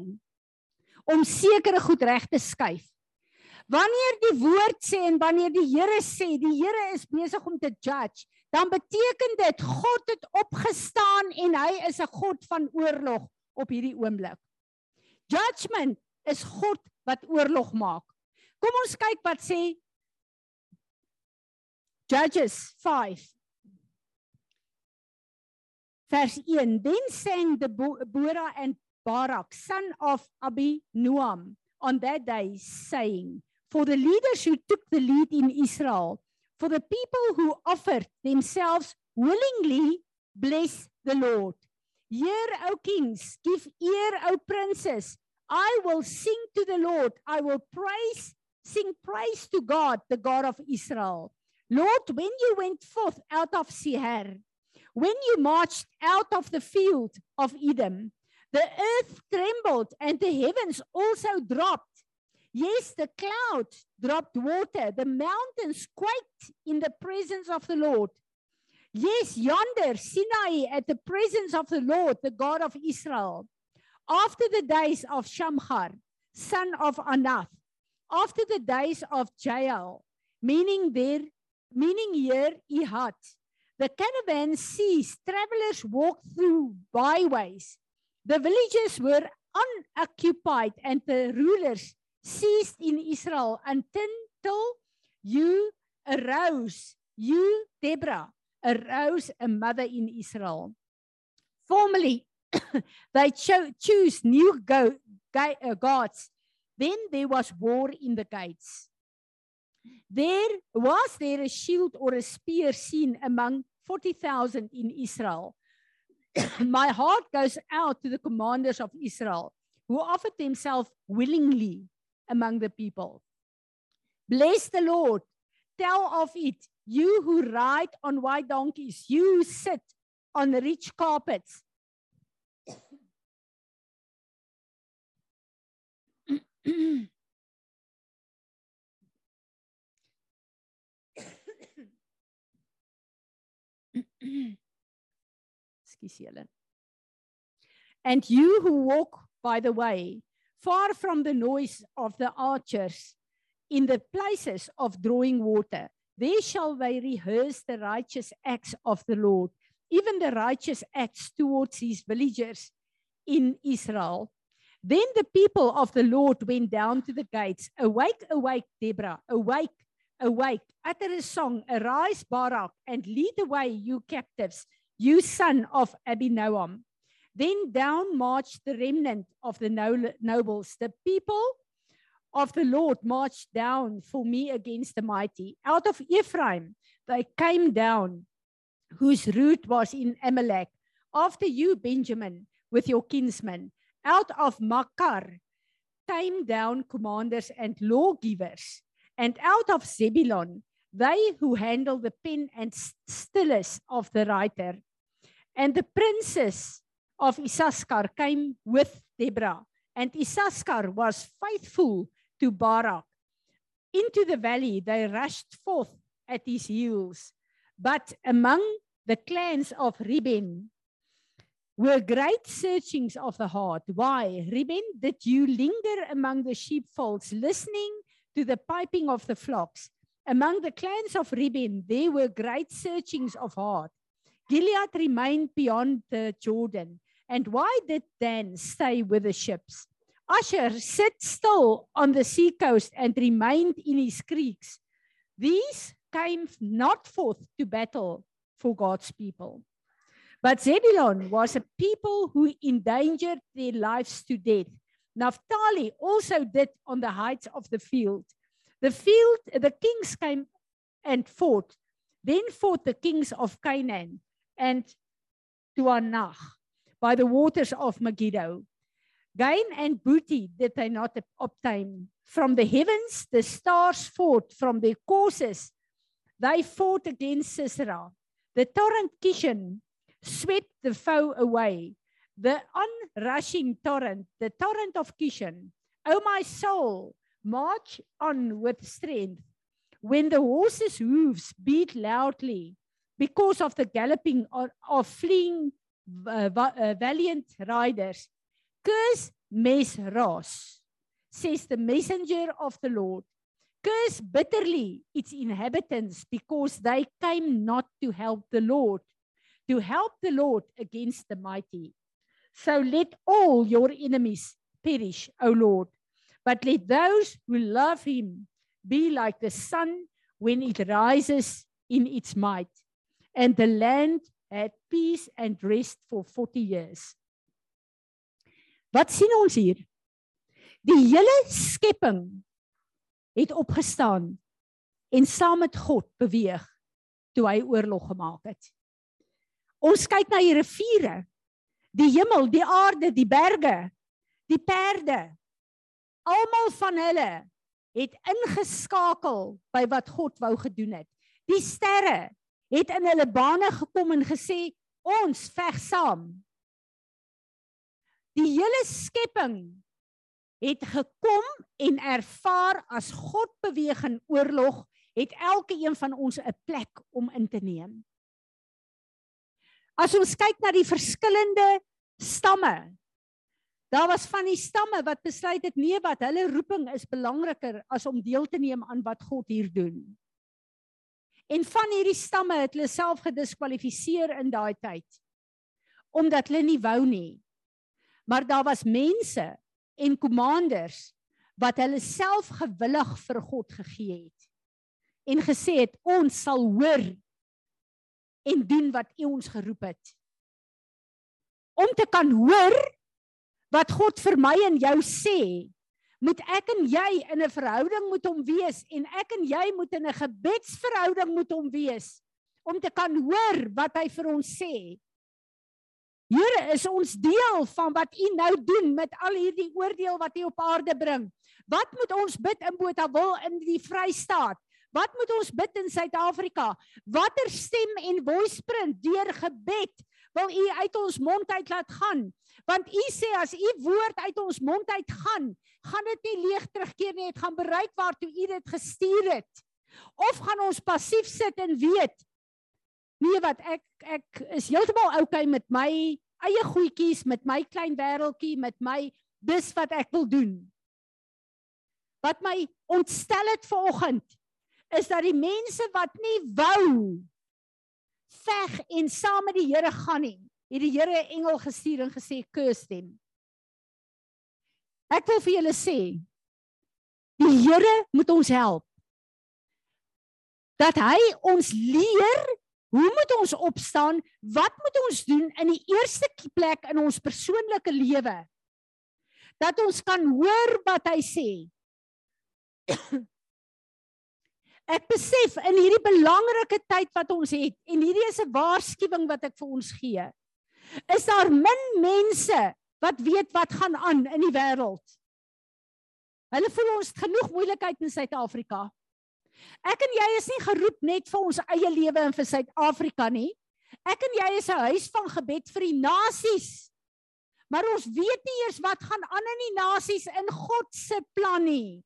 om sekere goed reg te skuif. Wanneer die woord sê en wanneer die Here sê die Here is besig om te judge, dan beteken dit God het opgestaan en hy is 'n God van oorlog op hierdie oomblik. Judgment is God wat oorlog maak. Kom ons kyk wat sê Judges 5 Vers 1 Then sang the Bora and Barak son of Abi Nuam on that day, saying, For the leaders who took the lead in Israel, for the people who offered themselves willingly, bless the Lord. Hear, O kings, give ear, O princes. I will sing to the Lord. I will praise, sing praise to God, the God of Israel. Lord, when you went forth out of Seir, when you marched out of the field of Edom, the earth trembled and the heavens also dropped. Yes, the clouds dropped water, the mountains quaked in the presence of the Lord. Yes, yonder, Sinai, at the presence of the Lord, the God of Israel. After the days of Shamgar, son of Anath, after the days of Jael, meaning there, meaning here, Ihat, the caravan ceased, travelers walked through byways. The villages were unoccupied and the rulers ceased in Israel until you arose, you, Deborah, arose a mother in Israel. Formerly, they cho- new go- ga- uh, gods. Then there was war in the gates. There was there a shield or a spear seen among 40,000 in Israel. My heart goes out to the commanders of Israel who offered themselves willingly among the people. Bless the Lord. Tell of it, you who ride on white donkeys, you who sit on rich carpets. And you who walk by the way, far from the noise of the archers, in the places of drawing water, there shall they rehearse the righteous acts of the Lord, even the righteous acts towards his villagers in Israel. Then the people of the Lord went down to the gates. Awake, awake, Deborah, awake, awake. Utter a song, arise, Barak, and lead away, you captives, you son of Abinoam. Then down marched the remnant of the no- nobles. The people of the Lord marched down for me against the mighty. Out of Ephraim, they came down, whose root was in Amalek. After you, Benjamin, with your kinsmen, out of Makar came down commanders and lawgivers, and out of Zebulon, they who handle the pen and stylus of the writer. And the princes of Issachar came with Deborah, and Issachar was faithful to Barak. Into the valley they rushed forth at his heels. But among the clans of Reuben were great searchings of the heart. Why, Reuben, did you linger among the sheepfolds, listening to the piping of the flocks? Among the clans of Reuben, there were great searchings of heart. Gilead remained beyond the Jordan. And why did Dan stay with the ships? Asher sat still on the seacoast and remained in his creeks. These came not forth to battle for God's people. But Zebulon was a people who endangered their lives to death. Naphtali also did on the heights of the field. The field, the kings came and fought. Then fought the kings of Canaan and Tuanach by the waters of Megiddo. Gain and booty did they not obtain. From the heavens, the stars fought from their courses. They fought against Sisera. The torrent Kishon swept the foe away. The onrushing torrent, the torrent of Kishon. O my soul, march on with strength. When the horses' hooves beat loudly because of the galloping or, of fleeing uh, uh, valiant riders, curse mes ras, says the messenger of the Lord. Curse bitterly its inhabitants because they came not to help the Lord, to help the Lord against the mighty. So let all your enemies perish, O Lord, but let those who love him be like the sun when it rises in its might. And the land had peace and rest for 40 years. Wat sien ons hier? Die hele skepping het opgestaan en saam met God beweeg toe hy oorlog gemaak het. Ons kyk na die riviere, die hemel, die aarde, die berge, die perde. Almal van hulle het ingeskakel by wat God wou gedoen het. Die sterre het in hulle bane gekom en gesê ons veg saam. Die hele skepping het gekom en ervaar as God beweeg in oorlog, het elke een van ons 'n plek om in te neem. As ons kyk na die verskillende stamme, daar was van die stamme wat besluit het nee wat hulle roeping is belangriker as om deel te neem aan wat God hier doen. En van hierdie stamme het hulle self gediskwalifiseer in daai tyd omdat hulle nie wou nie. Maar daar was mense en kommanders wat hulle self gewillig vir God gegee het en gesê het ons sal hoor en doen wat U ons geroep het. Om te kan hoor wat God vir my en jou sê, moet ek en jy in 'n verhouding met hom wees en ek en jy moet in 'n gebedsverhouding met hom wees om te kan hoor wat hy vir ons sê. Here, is ons deel van wat U nou doen met al hierdie oordeel wat U op aarde bring. Wat moet ons bid in Botawil in die Vrystaat? Wat moet ons bid in Suid-Afrika? Watter stem en voice print deur gebed wil U uit ons mond uit laat gaan? Want U sê as U woord uit ons mond uit gaan, gaan dit nie leeg terugkeer nie, dit gaan bereik waartoe U dit gestuur het. Of gaan ons passief sit en weet nee wat ek ek is heeltemal okay met my eie goedjies, met my klein wêreltjie, met my dis wat ek wil doen. Wat my ontstel het vanoggend is dat die mense wat nie wou veg en saam met die Here gaan nie, het die Here 'n engel gestuur en gesê curse them. Ek wil vir julle sê die Here moet ons help. Dat hy ons leer hoe moet ons opstaan? Wat moet ons doen in die eerste plek in ons persoonlike lewe? Dat ons kan hoor wat hy sê. Ek besef in hierdie belangrike tyd wat ons het en hierdie is 'n waarskuwing wat ek vir ons gee is daar min mense wat weet wat gaan aan in die wêreld. Hulle voel ons het genoeg moeilikheid in Suid-Afrika. Ek en jy is nie geroep net vir ons eie lewe en vir Suid-Afrika nie. Ek en jy is 'n huis van gebed vir die nasies. Maar ons weet nie eers wat gaan aan in die nasies in God se plan nie.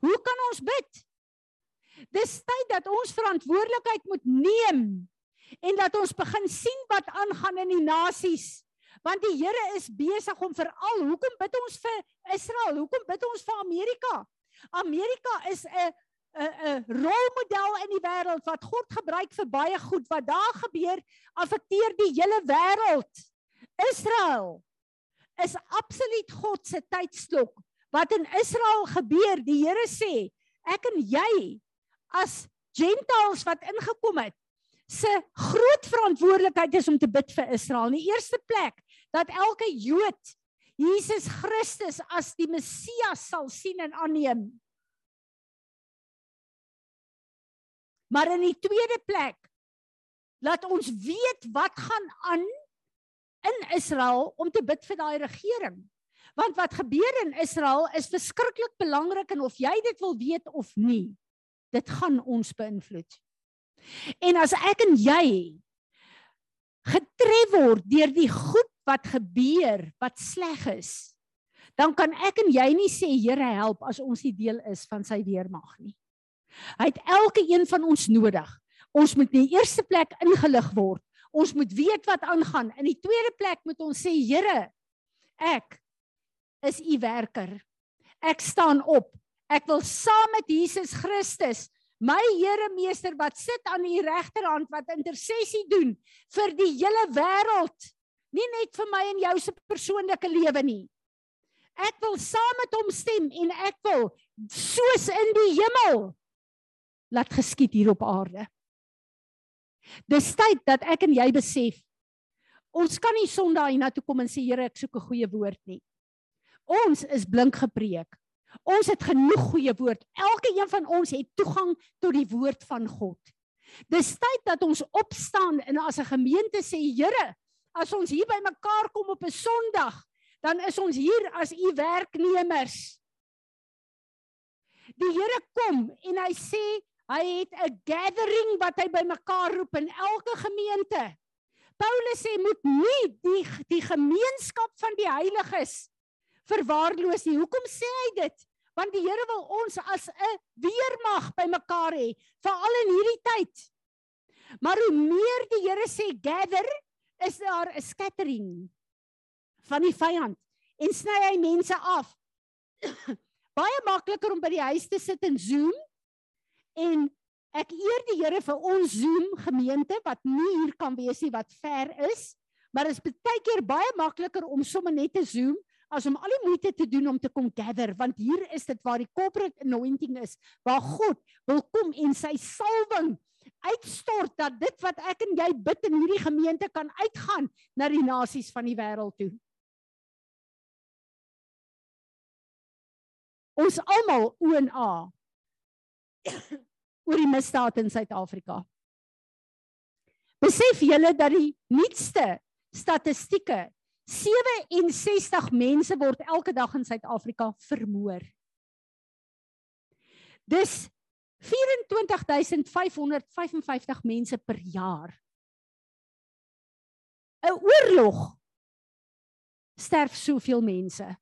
Hoe kan ons bid? Dis tyd dat ons verantwoordelikheid moet neem en dat ons begin sien wat aangaan in die nasies. Want die Here is besig om veral, hoekom bid ons vir Israel? Hoekom bid ons vir Amerika? Amerika is 'n 'n 'n rolmodel in die wêreld wat God gebruik vir baie goed wat daar gebeur affekteer die hele wêreld. Israel is absoluut God se tydsklok. Wat in Israel gebeur, die Here sê, ek en jy as gentiles wat ingekom het, se groot verantwoordelikheid is om te bid vir Israel. In die eerste plek dat elke Jood Jesus Christus as die Messias sal sien en aanneem. Maar in die tweede plek laat ons weet wat gaan aan in Israel om te bid vir daai regering. Want wat gebeur in Israel is verskriklik belangrik en of jy dit wil weet of nie, dit gaan ons beïnvloed. En as ek en jy getref word deur die goed wat gebeur wat sleg is, dan kan ek en jy nie sê Here help as ons nie deel is van sy weermag nie. Hy het elke een van ons nodig. Ons moet in die eerste plek ingelig word. Ons moet weet wat aangaan. In die tweede plek moet ons sê Here, ek is u werker. Ek staan op. Ek wil saam met Jesus Christus my Here meester wat sit aan die regterhand wat intersessie doen vir die hele wêreld nie net vir my en jou se persoonlike lewe nie. Ek wil saam met hom stem en ek wil soos in die hemel laat geskied hier op aarde. Dis tyd dat ek en jy besef ons kan nie sondae hiernatoe kom en sê Here ek soek 'n goeie woord nie. Ons is blink gepreek. Ons het genoeg goeie woord. Elke een van ons het toegang tot die woord van God. Dis tyd dat ons opstaan en as 'n gemeente sê, Here, as ons hier by mekaar kom op 'n Sondag, dan is ons hier as u werknemers. Die Here kom en hy sê hy het 'n gathering wat hy bymekaar roep in elke gemeente. Paulus sê moet nie die die gemeenskap van die heiliges verwaarloos nie. Hoekom sê hy dit? Want die Here wil ons as 'n weermag bymekaar hê, veral in hierdie tyd. Maar hoe meer die Here sê gather, is daar 'n scattering van die vyand en sny hy mense af. baie makliker om by die huis te sit en Zoom. En ek eer die Here vir ons Zoom gemeente wat nie hier kan wees nie wat ver is, maar dit is baie keer baie makliker om sommer net te Zoom as om al die moeite te doen om te kom gather want hier is dit waar die corporate anointing is waar God wil kom en sy salwing uitstort dat dit wat ek en jy bid in hierdie gemeente kan uitgaan na die nasies van die wêreld toe. ons almal O en A oor die misdaad in Suid-Afrika. Besef julle dat die nuutste statistieke 67 mense word elke dag in Suid-Afrika vermoor. Dis 24555 mense per jaar. 'n Oorlog sterf soveel mense.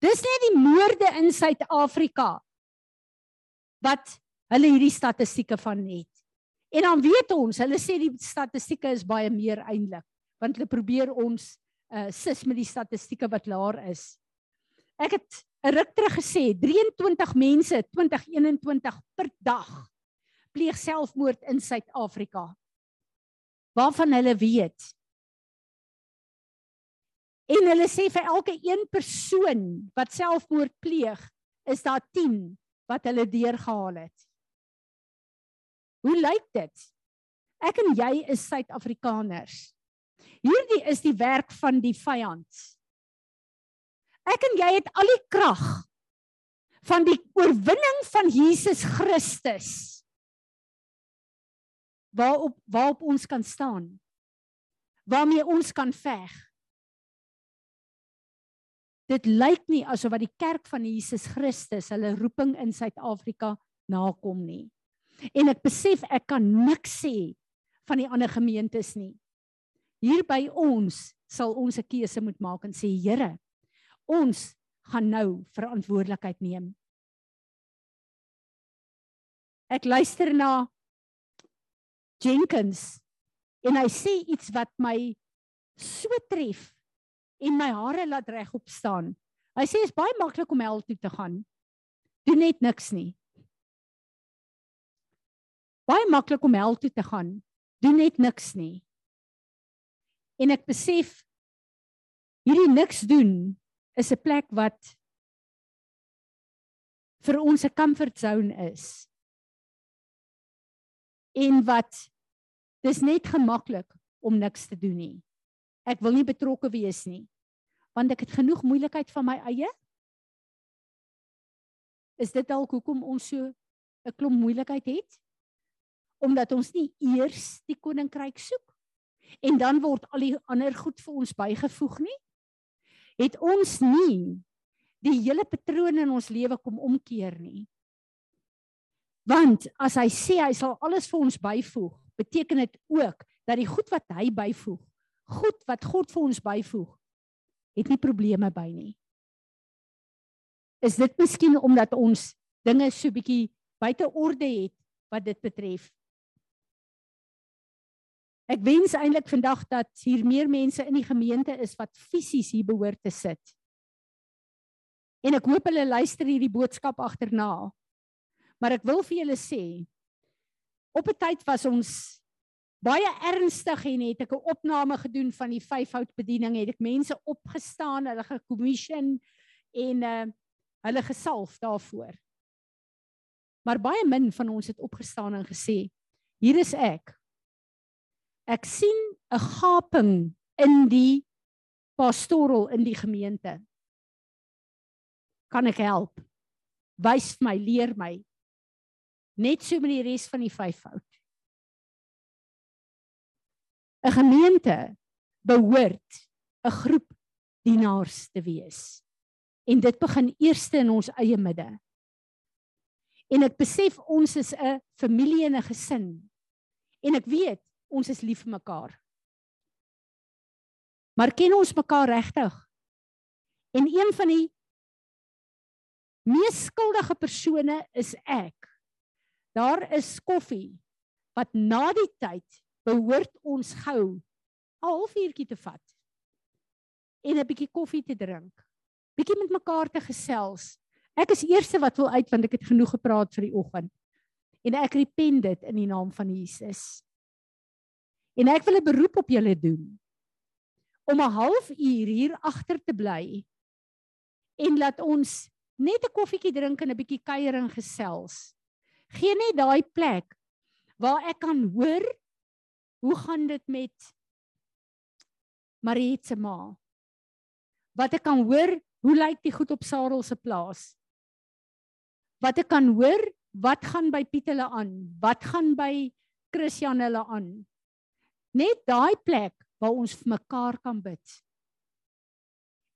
Dis net die moorde in Suid-Afrika wat hulle hierdie statistieke van het. En dan weet ons, hulle sê die statistieke is baie meer eintlik, want hulle probeer ons uh sis met die statistieke wat laer is. Ek het 'n ruk terug gesê 23 mense 2021 per dag pleeg selfmoord in Suid-Afrika. Waarvan hulle weet En hulle sê vir elke een persoon wat selfmoord pleeg, is daar 10 wat hulle deurgehaal het. Hoe lyk dit? Ek en jy is Suid-Afrikaners. Hierdie is die werk van die vyand. Ek en jy het al die krag van die oorwinning van Jesus Christus. Waarop waarop ons kan staan. Waarmee ons kan veg dit lyk nie asof wat die kerk van Jesus Christus hulle roeping in Suid-Afrika nakom nie. En ek besef ek kan niks sê van die ander gemeentes nie. Hier by ons sal ons 'n keuse moet maak en sê Here, ons gaan nou verantwoordelikheid neem. Ek luister na Jenkins en hy sê iets wat my so tref en my hare laat regop staan. Hy sê is baie maklik om hel toe te gaan. Doen net niks nie. Baie maklik om hel toe te gaan. Doen net niks nie. En ek besef hierdie niks doen is 'n plek wat vir ons 'n comfort zone is. En wat dis net gemaklik om niks te doen nie. Ek wil nie betrokke wees nie. Want ek het genoeg moeilikheid van my eie. Is dit dalk hoekom ons so 'n klomp moeilikheid het? Omdat ons nie eers die koninkryk soek en dan word al die ander goed vir ons bygevoeg nie? Het ons nie die hele patroon in ons lewe kom omkeer nie? Want as hy sê hy sal alles vir ons byvoeg, beteken dit ook dat die goed wat hy byvoeg goed wat God vir ons byvoeg, het nie probleme by nie. Is dit miskien omdat ons dinge so bietjie buite orde het wat dit betref? Ek wens eintlik vandag dat hier meer mense in die gemeente is wat fisies hier behoort te sit. En ek hoop hulle luister hierdie boodskap agterna. Maar ek wil vir julle sê op 'n tyd was ons baie ernstig en het ek 'n opname gedoen van die vyfhout bediening het ek mense opgestaan hulle gekommission en uh hulle gesalf daarvoor maar baie min van ons het opgestaan en gesê hier is ek ek sien 'n gaping in die pastoral in die gemeente kan ek help? Wys my, leer my. Net so met die res van die vyfvoud. 'n Gemeente behoort 'n groep dienaars te wees. En dit begin eers in ons eie midde. En ek besef ons is 'n familie en 'n gesin. En ek weet ons is lief vir mekaar. Maar ken ons mekaar regtig? En een van die mees skuldige persone is ek. Daar is koffie wat na die tyd behoort ons gou 'n halfuurtjie te vat en 'n bietjie koffie te drink. Bietjie met mekaar te gesels. Ek is eerste wat wil uit want ek het genoeg gepraat vir die oggend. En ek repent dit in die naam van Jesus. En ek wil 'n beroep op julle doen om 'n halfuur hier agter te bly en laat ons net 'n koffietjie drink en 'n bietjie kuiering gesels. Geen net daai plek waar ek kan hoor hoe gaan dit met Mariet se ma? Wat ek kan hoor, hoe lyk die goed op Sarel se plaas? Wat ek kan hoor, wat gaan by Piet hulle aan? Wat gaan by Christian hulle aan? Net daai plek waar ons vir mekaar kan bid.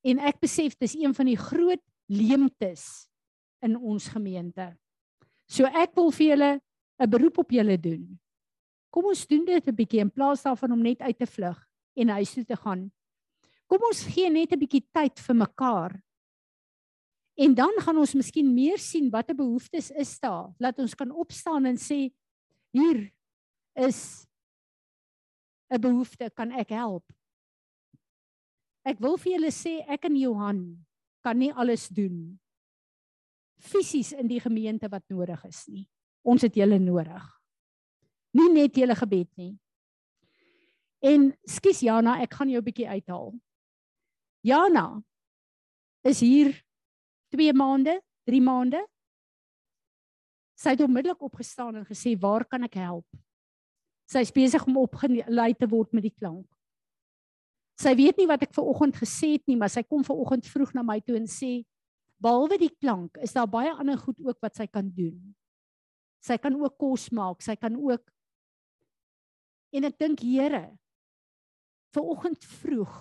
En ek besef dis een van die groot leemtes in ons gemeente. So ek wil vir julle 'n beroep op julle doen. Kom ons doen dit 'n bietjie in plaas daarvan om net uit te vlug en huis toe te gaan. Kom ons gee net 'n bietjie tyd vir mekaar. En dan gaan ons miskien meer sien watter behoeftes is daar. Laat ons kan opstaan en sê hier is 'n behoefte, kan ek help? Ek wil vir julle sê ek en Johan kan nie alles doen fisies in die gemeente wat nodig is nie. Ons het julle nodig. Nie net julle gebed nie. En skus Jana, ek gaan jou 'n bietjie uithaal. Jana is hier 2 maande, 3 maande. Sy het onmiddellik opgestaan en gesê, "Waar kan ek help?" Sy is besig om opgelei te word met die klank. Sy weet nie wat ek ver oggend gesê het nie, maar sy kom ver oggend vroeg na my toe en sê, "Behalwe die klank, is daar baie ander goed ook wat sy kan doen." Sy kan ook kos maak, sy kan ook En ek dink Here, ver oggend vroeg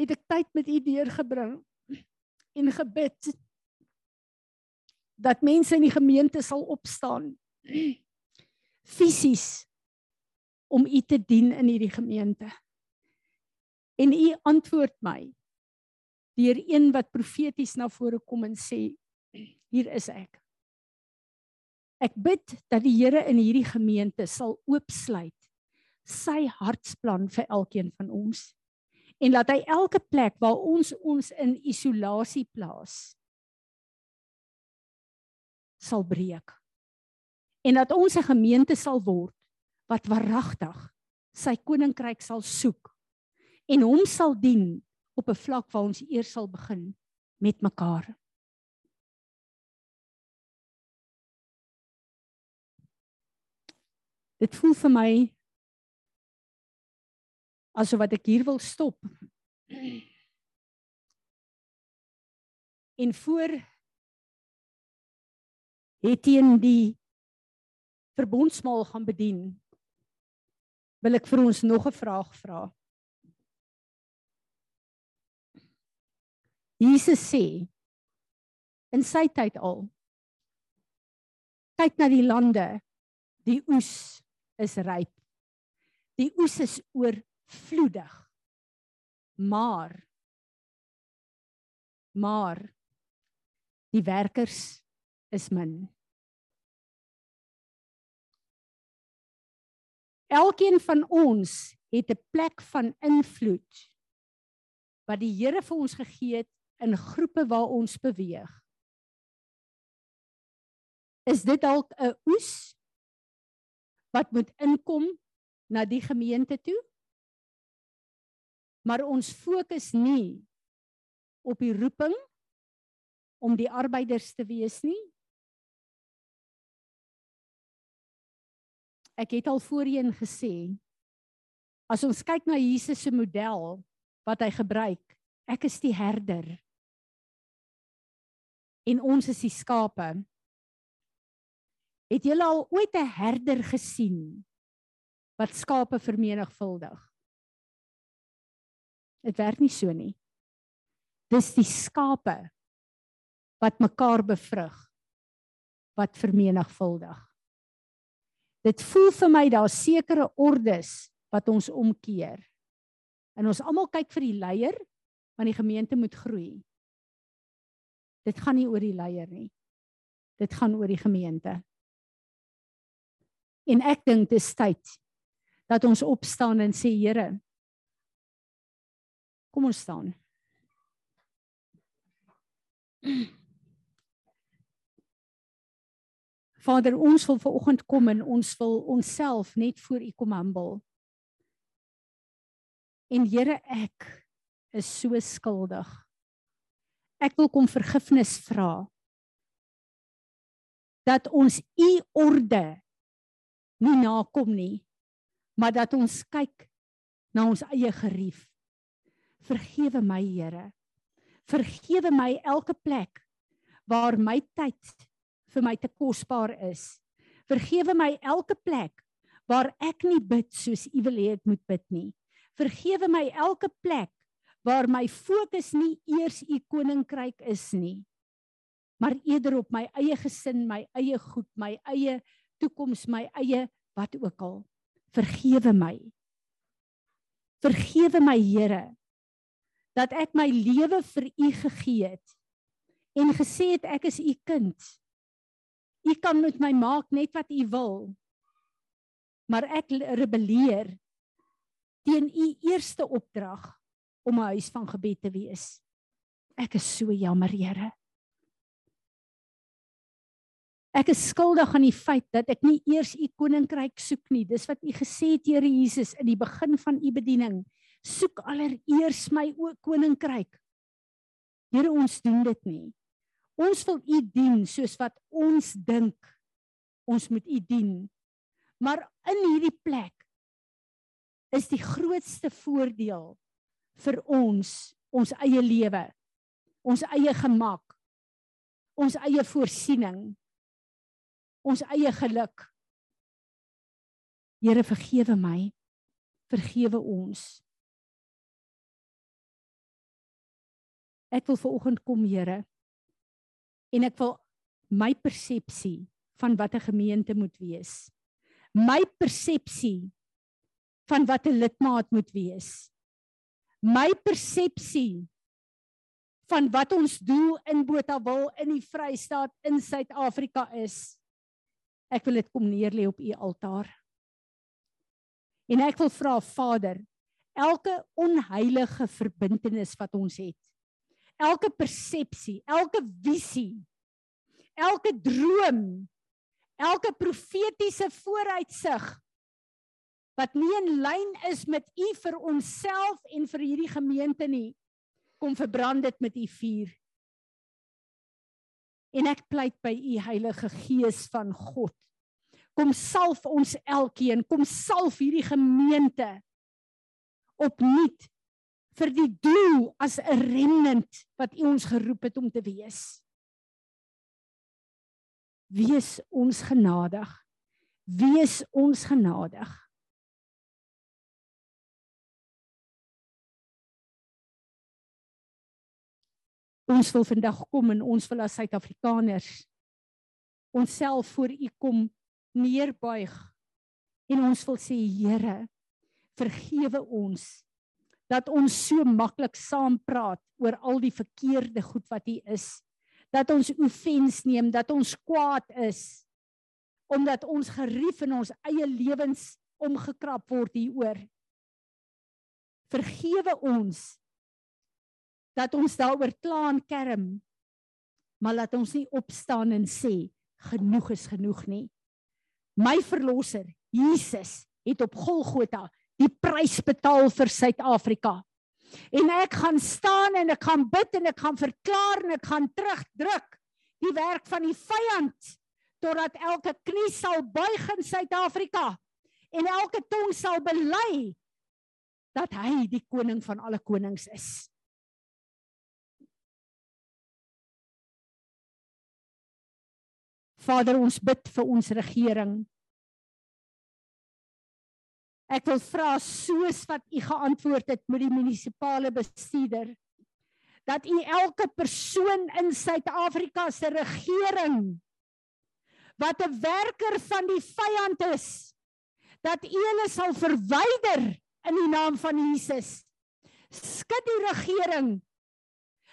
het ek tyd met u deurgebring en gebid dat mense in die gemeente sal opstaan fisies om u te dien in hierdie gemeente. En u antwoord my deur een wat profeties na vore kom en sê hier is ek. Ek bid dat die Here in hierdie gemeente sal oopsluit sy hartsplan vir elkeen van ons en laat hy elke plek waar ons ons in isolasie plaas sal breek. En dat ons 'n gemeente sal word wat waaragtig sy koninkryk sal soek en hom sal dien op 'n vlak waar ons eers sal begin met mekaar. Dit voel vir my asof wat ek hier wil stop. En voor het teen die verbondsmaal gaan bedien. Wil ek vir ons nog 'n vraag vra? Jesus sê in sy tyd al kyk na die lande die oes is ryp die oes is oor vloedig. Maar maar die werkers is min. Elkeen van ons het 'n plek van invloed wat die Here vir ons gegee het in groepe waar ons beweeg. Is dit dalk 'n oes wat moet inkom na die gemeente toe? maar ons fokus nie op die roeping om die arbeiders te wees nie. Ek het al voorheen gesê as ons kyk na Jesus se model wat hy gebruik, Ek is die herder. En ons is die skape. Het julle al ooit 'n herder gesien wat skape vermenigvuldig? Dit werk nie so nie. Dis die skape wat mekaar bevrug wat vermenigvuldig. Dit voel vir my daar sekere ordes wat ons omkeer. En ons almal kyk vir die leier want die gemeente moet groei. Dit gaan nie oor die leier nie. Dit gaan oor die gemeente. En ek dink dit is tyd dat ons opstaan en sê Here kom ons staan. Vader, ons wil ver oggend kom en ons wil onsself net voor U kom humble. En Here, ek is so skuldig. Ek wil kom vergifnis vra dat ons U orde nie nakom nie, maar dat ons kyk na ons eie gerief. Vergewe my, Here. Vergewe my elke plek waar my tyd vir my te kosbaar is. Vergewe my elke plek waar ek nie bid soos U wil hê ek moet bid nie. Vergewe my elke plek waar my fokus nie eers U koninkryk is nie, maar eerder op my eie gesin, my eie goed, my eie toekoms, my eie wat ook al. Vergewe my. Vergewe my Here dat ek my lewe vir U gegee het en gesê het ek is U kind. U kan met my maak net wat u wil. Maar ek rebelleer teen u eerste opdrag om 'n huis van gebed te wees. Ek is so jammer, Here. Ek is skuldig aan die feit dat ek nie eers u koninkryk soek nie. Dis wat u gesê het, Here Jesus, in die begin van u bediening. Soek allereers my koninkryk. Here, ons doen dit nie. Ons wil U dien soos wat ons dink ons moet U dien. Maar in hierdie plek is die grootste voordeel vir ons ons eie lewe, ons eie gemak, ons eie voorsiening, ons eie geluk. Here vergewe my. Vergewe ons. Ek wil ver oggend kom, Here en ek wil my persepsie van wat 'n gemeente moet wees. My persepsie van wat 'n lidmaat moet wees. My persepsie van wat ons doel in Botawil in die Vrystaat in Suid-Afrika is. Ek wil dit kom neerlê op u altaar. En ek wil vra Vader, elke onheilige verbintenis wat ons het, elke persepsie, elke visie, elke droom, elke profetiese vooruitsig wat nie in lyn is met u vir onsself en vir hierdie gemeente nie, kom verbrand dit met u vuur. En ek pleit by u Heilige Gees van God. Kom salf ons elkeen, kom salf hierdie gemeente opnuut vir die doel as 'n remnant wat U ons geroep het om te wees. Wees ons genadig. Wees ons genadig. Ons wil vandag kom en ons wil as Suid-Afrikaners onsself voor U kom neerbuig en ons wil sê Here vergewe ons dat ons so maklik saam praat oor al die verkeerde goed wat hier is. Dat ons offens neem, dat ons kwaad is omdat ons gerief in ons eie lewens omgekrap word hieroor. Vergewe ons dat ons daaroor kla en kerm, maar laat ons nie opstaan en sê genoeg is genoeg nie. My verlosser, Jesus, het op Golgotha die prys betaal vir Suid-Afrika. En ek gaan staan en ek gaan bid en ek gaan verklaar en ek gaan terugdruk die werk van die vyand totdat elke knie sal buig in Suid-Afrika en elke tong sal bely dat hy die koning van alle konings is. Vader, ons bid vir ons regering. Ek wil vra soos wat u geantwoord het met die munisipale bestuurder dat u elke persoon in Suid-Afrika se regering wat 'n werker van die vyand is dat u hulle sal verwyder in die naam van Jesus. Skud die regering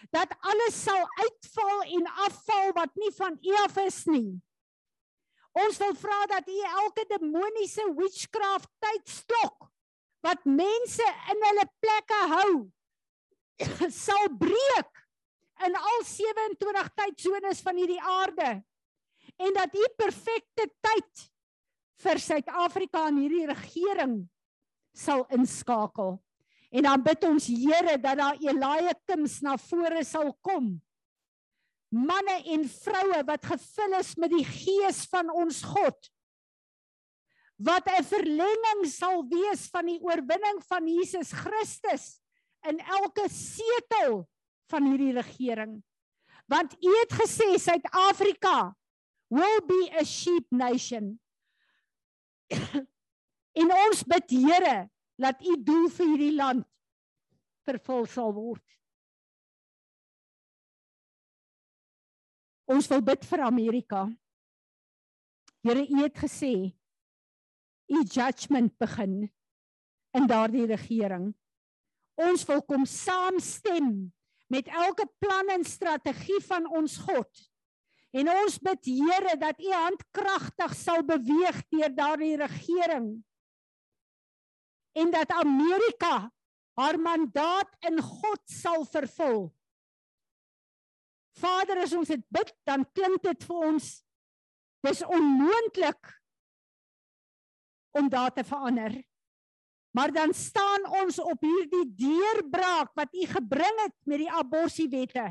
dat alles sal uitval en afval wat nie van U af is nie. Ons wil vra dat U elke demoniese witchcraft tydstok wat mense in hulle plekke hou sal breek in al 27 tydsones van hierdie aarde en dat U perfekte tyd vir Suid-Afrika en hierdie regering sal inskakel. En dan bid ons Here dat daar Elia Kims na vore sal kom. Manne en vroue wat gevul is met die gees van ons God. Wat 'n verlenging sal wees van die oorwinning van Jesus Christus in elke setel van hierdie regering. Want U het gesê Suid-Afrika will be a sheep nation. en ons bid Here laat u doel vir hierdie land vervul sal word. Ons wil bid vir Amerika. Here, u het gesê u judgment begin in daardie regering. Ons wil kom saamstem met elke plan en strategie van ons God. En ons bid Here dat u hand kragtig sal beweeg deur daardie regering en dat Amerika haar mandaat in God sal vervul. Vader, as ons dit bid, dan klink dit vir ons dis onmoontlik om daar te verander. Maar dan staan ons op hierdie deurbraak wat u gebring het met die aborsiewette.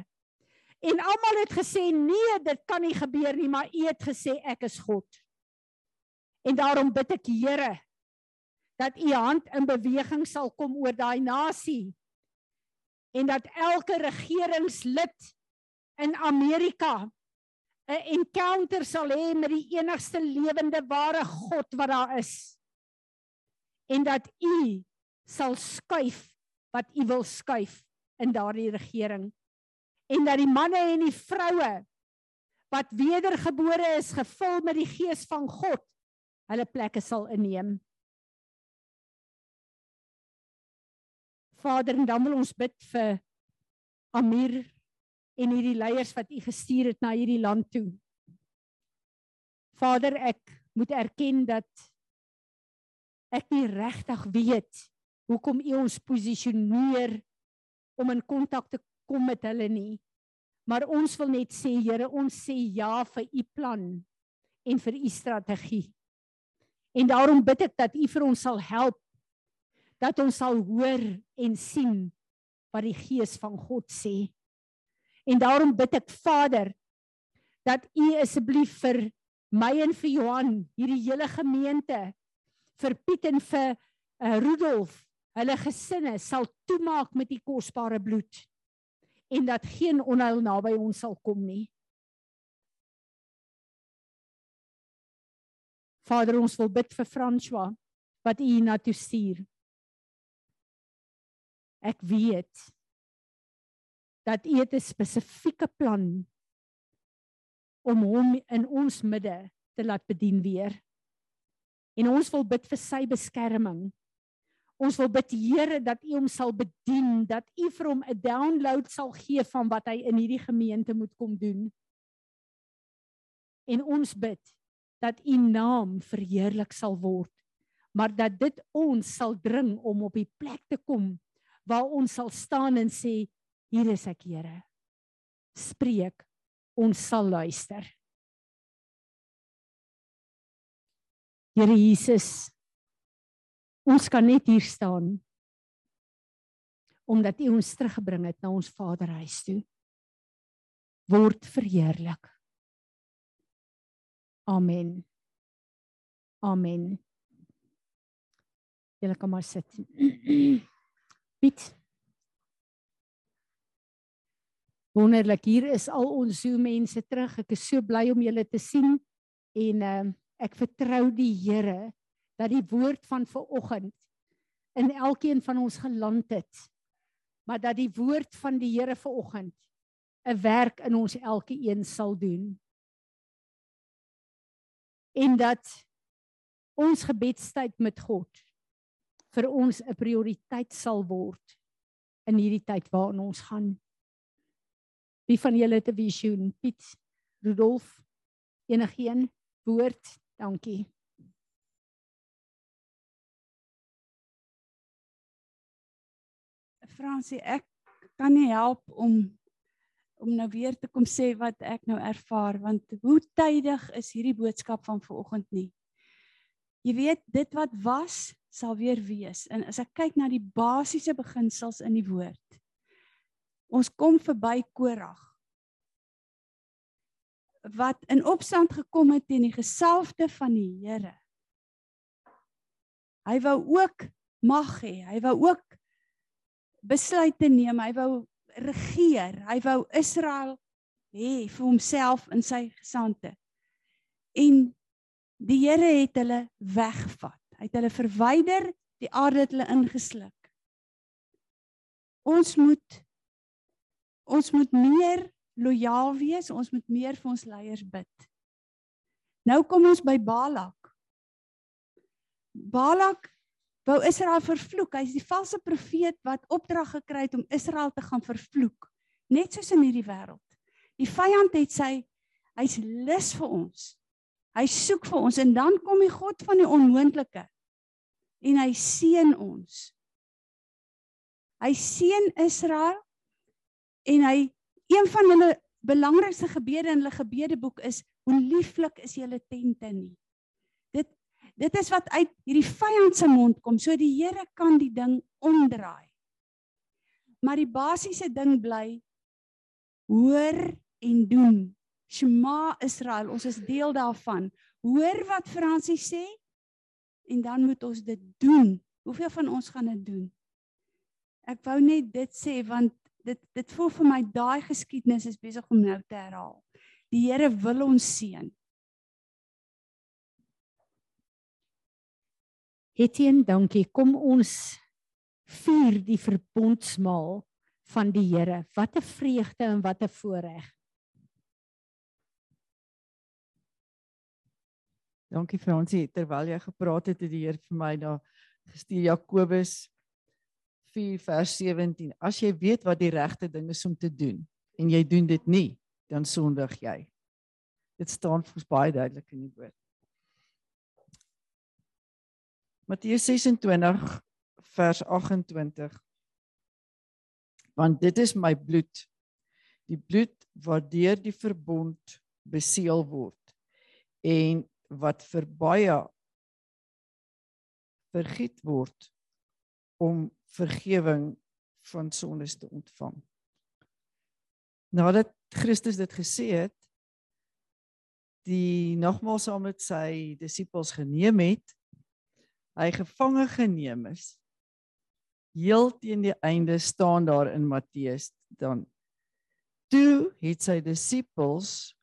En almal het gesê nee, dit kan nie gebeur nie, maar u het gesê ek is God. En daarom bid ek Here dat u hand in beweging sal kom oor daai nasie en dat elke regeringslid in Amerika 'n encounter sal hê met die enigste lewende ware God wat daar is. En dat u sal skuif wat u wil skuif in daardie regering. En dat die manne en die vroue wat wedergebore is gevul met die gees van God hulle plekke sal inneem. Vader, en dan wil ons bid vir Amir en hierdie leiers wat U gestuur het na hierdie land toe. Vader, ek moet erken dat ek nie regtig weet hoekom U ons posisioneer om in kontak te kom met hulle nie. Maar ons wil net sê, Here, ons sê ja vir U plan en vir U strategie. En daarom bid ek dat U vir ons sal help dat ons sal hoor en sien wat die gees van God sê. En daarom bid ek Vader dat U asseblief vir my en vir Johan, hierdie hele gemeente, vir Piet en vir uh, Rudolf, hulle gesinne sal toemaak met U kosbare bloed en dat geen onheil naby ons sal kom nie. Vader, ons wil bid vir François wat U na toe stuur. Ek weet dat U het 'n spesifieke plan om hom in ons midde te laat bedien weer. En ons wil bid vir sy beskerming. Ons wil bid Here dat U hom sal bedien, dat U vir hom 'n download sal gee van wat hy in hierdie gemeente moet kom doen. En ons bid dat U naam verheerlik sal word, maar dat dit ons sal dring om op die plek te kom waar ons sal staan en sê hier is ek Here. Spreek. Ons sal luister. Here Jesus ons kan net hier staan omdat U ons teruggebring het na ons Vaderhuis toe. Word verheerlik. Amen. Amen. Julle kan maar sit. Piet. Wonderlik, hier is al ons Zoom mense terug. Ek is so bly om julle te sien. En ehm uh, ek vertrou die Here dat die woord van vanoggend in elkeen van ons geland het. Maar dat die woord van die Here vanoggend 'n werk in ons elkeen sal doen. En dat ons gebedstyd met God vir ons 'n prioriteit sal word in hierdie tyd waarin ons gaan. Wie van julle het 'n visioen? Piet, Rudolf, enigeen woord? Dankie. Fransie, ek kan nie help om om nou weer te kom sê wat ek nou ervaar want hoe tydig is hierdie boodskap van vanoggend nie. Jy weet dit wat was sal weer wees. En as ek kyk na die basiese beginsels in die woord. Ons kom verby Korag wat in opstand gekom het teen die gesalfde van die Here. Hy wou ook mag hê. Hy wou ook besluite neem. Hy wou regeer. Hy wou Israel hê vir homself in sy gesande. En die Here het hulle weggevat. Hy het hulle verwyder, die aarde het hulle ingesluk. Ons moet ons moet meer lojaal wees, ons moet meer vir ons leiers bid. Nou kom ons by Balak. Balak wou Israel vervloek. Hy is die valse profeet wat opdrag gekry het om Israel te gaan vervloek, net soos in hierdie wêreld. Die vyand het sy hy's lus vir ons. Hy soek vir ons en dan kom die God van die onmoontlike en hy seën ons. Hy seën Israel en hy een van hulle belangrikste gebede in hulle gebedeboek is hoe lieflik is julle tente nie. Dit dit is wat uit hierdie vyand se mond kom. So die Here kan die ding omdraai. Maar die basiese ding bly hoor en doen. Shema Israel, ons is deel daarvan. Hoor wat Fransie sê en dan moet ons dit doen. Hoeveel van ons gaan dit doen? Ek wou net dit sê want dit dit voel vir my daai geskiedenis is besig om nou te herhaal. Die Here wil ons seën. Etienne, dankie. Kom ons vier die verbondsmaal van die Here. Wat 'n vreugde en wat 'n voorreg. Dankie Fransie, terwyl jy gepraat het, het die Here vir my daar gestuur Jakobus 4 vers 17. As jy weet wat die regte ding is om te doen en jy doen dit nie, dan sondig jy. Dit staan vir baie duidelik in die woord. Matteus 26 vers 28. Want dit is my bloed. Die bloed wat deur die verbond beseël word. En wat vir baie vergiet word om vergifnis van sondes te ontvang. Nadat Christus dit gesê het, die nogmaals saam met sy disippels geneem het, hy gevange geneem is. Heel teen die einde staan daar in Matteus dan toe het sy disippels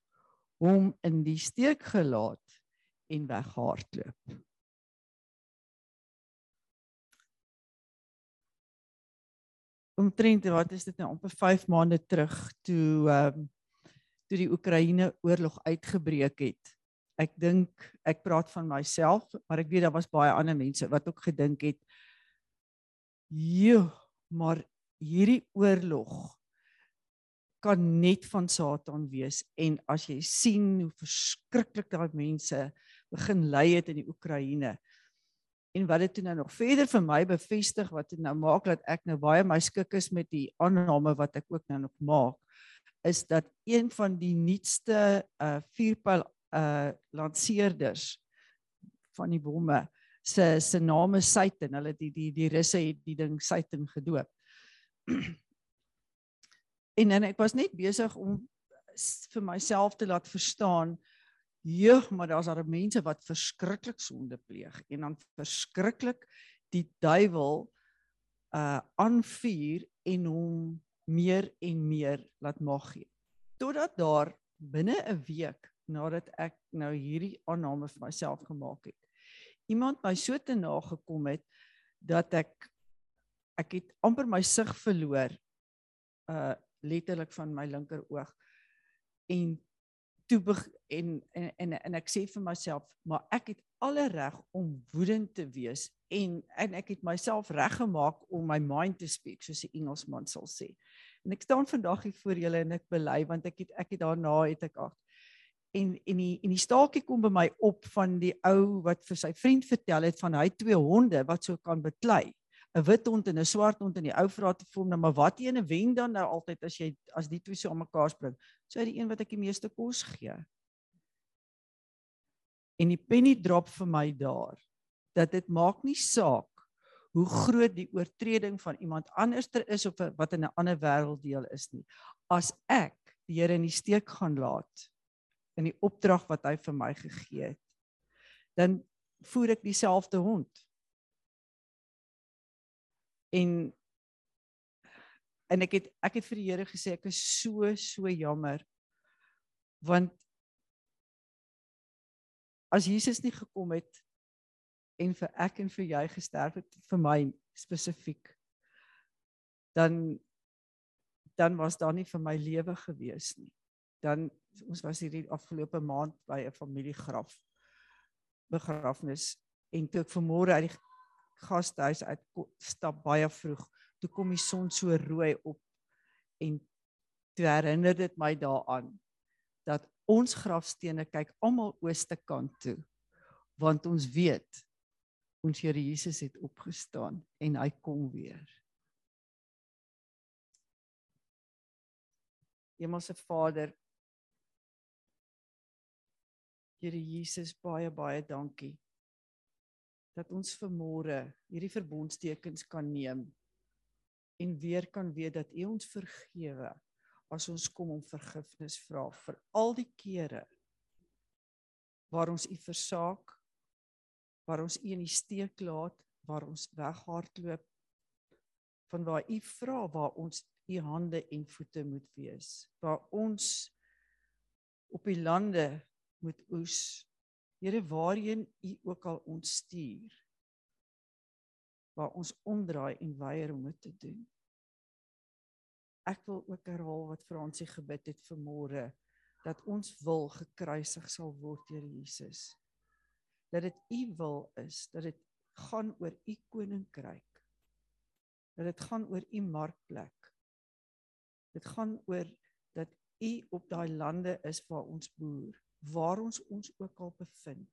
hom in die steek gelaat en weghardloop. Omtrent wat is dit nou amper 5 maande terug toe ehm um, toe die Oekraïne oorlog uitgebreek het. Ek dink ek praat van myself, maar ek weet daar was baie ander mense wat ook gedink het joh, maar hierdie oorlog kan net van Satan wees en as jy sien hoe verskriklik daai mense begin lei het in die Oekraïne. En wat dit toe nou nog verder vir my bevestig wat dit nou maak dat ek nou baie my skik is met die aanname wat ek ook nou nog maak is dat een van die nuutste uh vuurpyl uh lanseerders van die bomme se se naam is Satan. Hulle die die die russe het die ding Satan gedoop. en en ek was net besig om vir myself te laat verstaan Jeug, maar daar's daar mense wat verskriklik sonde pleeg en dan verskriklik die duiwel uh aanvuur en hom meer en meer laat mag gee. Totdat daar binne 'n week nadat ek nou hierdie aanname vir myself gemaak het. Iemand my so te nagekom het dat ek ek het amper my sig verloor uh letterlik van my linker oog en toe en, en en en ek sê vir myself maar ek het alle reg om woedend te wees en en ek het myself reggemaak om my mind te speak soos die Engelsman sal sê. En ek staan vandag hier voor julle en ek bely want ek het ek het daarna het ek ag en en die en die staaltjie kom by my op van die ou wat vir sy vriend vertel het van hy twee honde wat so kan beklei. 'n Wit hond en 'n swart hond en die ou vra te vir hom nou maar wat ene wen dan nou altyd as jy as die twee so aan mekaar spring. So hy die een wat ek die meeste kos gee. En die penny drop vir my daar dat dit maak nie saak hoe groot die oortreding van iemand anderster is of wat in 'n ander wêrelddeel is nie. As ek die Here in die steek gaan laat in die opdrag wat hy vir my gegee het, dan voer ek dieselfde hond. En en ek het ek het vir die Here gesê ek is so so jammer. Want as Jesus nie gekom het en vir ek en vir jy gesterf het vir my spesifiek dan dan was daar nie vir my lewe gewees nie. Dan ons was hierdie afgelope maand by 'n familiegraf begrafnis en toe ek vanmôre uit die gastehuis uit stap baie vroeg toe kom die son so rooi op en toe herinner dit my daaraan dat ons grafstene kyk almal ooste kant toe want ons weet ons Here Jesus het opgestaan en hy kom weer. Hemelse Vader Here Jesus baie baie dankie dat ons vermôre hierdie verbondstekens kan neem en weer kan weet dat U ons vergewe as ons kom om vergifnis vra vir al die kere waar ons U versaak waar ons u in die steek laat, waar ons weghardloop van waar u vra waar ons u hande en voete moet wees, waar ons op die lande moet oes. Here waarheen u ook al ons stuur. Waar ons omdraai en weier om dit te doen. Ek wil ook herhaal wat Fransie gebid het vir môre dat ons wil gekruisig sal word deur Jesus dat dit u wil is, dat dit gaan oor u koninkryk. Dat dit gaan oor u markplek. Dit gaan oor dat u op daai lande is waar ons boer, waar ons ons ook al bevind.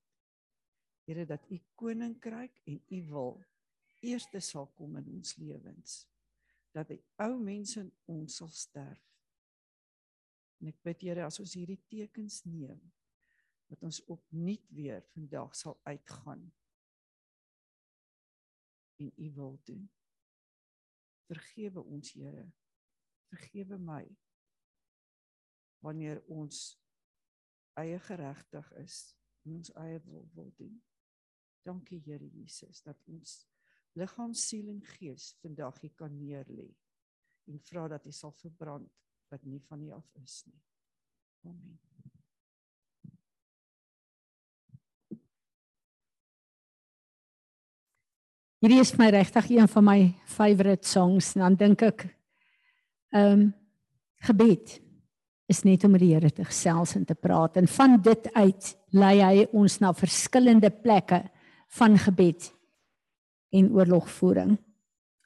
Here dat u koninkryk en u wil eerste sal kom in ons lewens. Dat die ou mense in ons sal sterf. En ek bid Here as ons hierdie tekens neem, wat ons opnuut weer vandag sal uitgaan en u wil doen. Vergewe ons Here. Vergewe my wanneer ons eie geregtig is en ons eie wil wil doen. Dankie Here Jesus dat ons liggaam, siel en gees vandag hier kan neerlê en vra dat U sal verbrand wat nie van U af is nie. Amen. Hierdie is my regtig een van my favourite songs en dan dink ek ehm um, gebed is net om met die Here te gesels en te praat en van dit uit lei hy ons na verskillende plekke van gebed en oorlogvoering.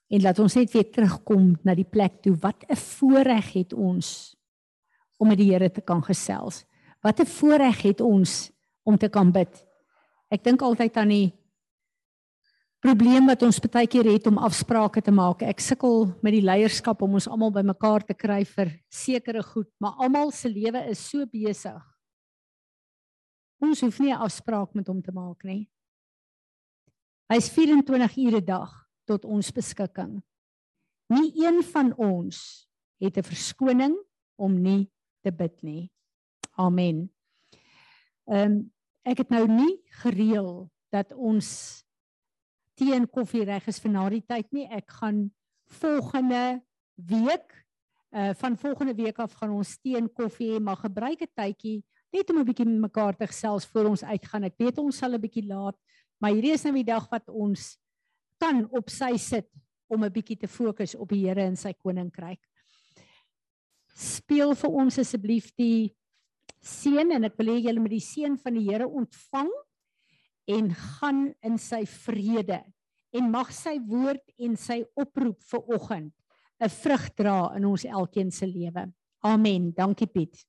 En laat ons net weer terugkom na die plek toe wat 'n voorreg het ons om met die Here te kan gesels. Wat 'n voorreg het ons om te kan bid. Ek dink altyd aan die probleem wat ons baie keer het om afsprake te maak. Ek sukkel met die leierskap om ons almal bymekaar te kry vir sekere goed, maar almal se lewe is so besig. Ons hoef nie 'n afspraak met hom te maak nie. Hy's 24 ure 'n dag tot ons beskikking. Nie een van ons het 'n verskoning om nie te bid nie. Amen. Ehm um, ek het nou nie gereël dat ons tee en koffie reg is vir na die tyd nie. Ek gaan volgende week uh van volgende week af gaan ons tee en koffie hê, maar gebruik 'n tydjie. net om 'n bietjie mekaar te gesels voor ons uitgaan. Ek weet ons sal 'n bietjie laat, maar hierdie is nou die dag wat ons kan op sy sit om 'n bietjie te fokus op die Here en sy koninkryk. Speel vir ons asseblief die seën en ek wil hê julle moet die seën van die Here ontvang en gaan in sy vrede en mag sy woord en sy oproep vir oggend 'n vrug dra in ons elkeen se lewe. Amen. Dankie Piet.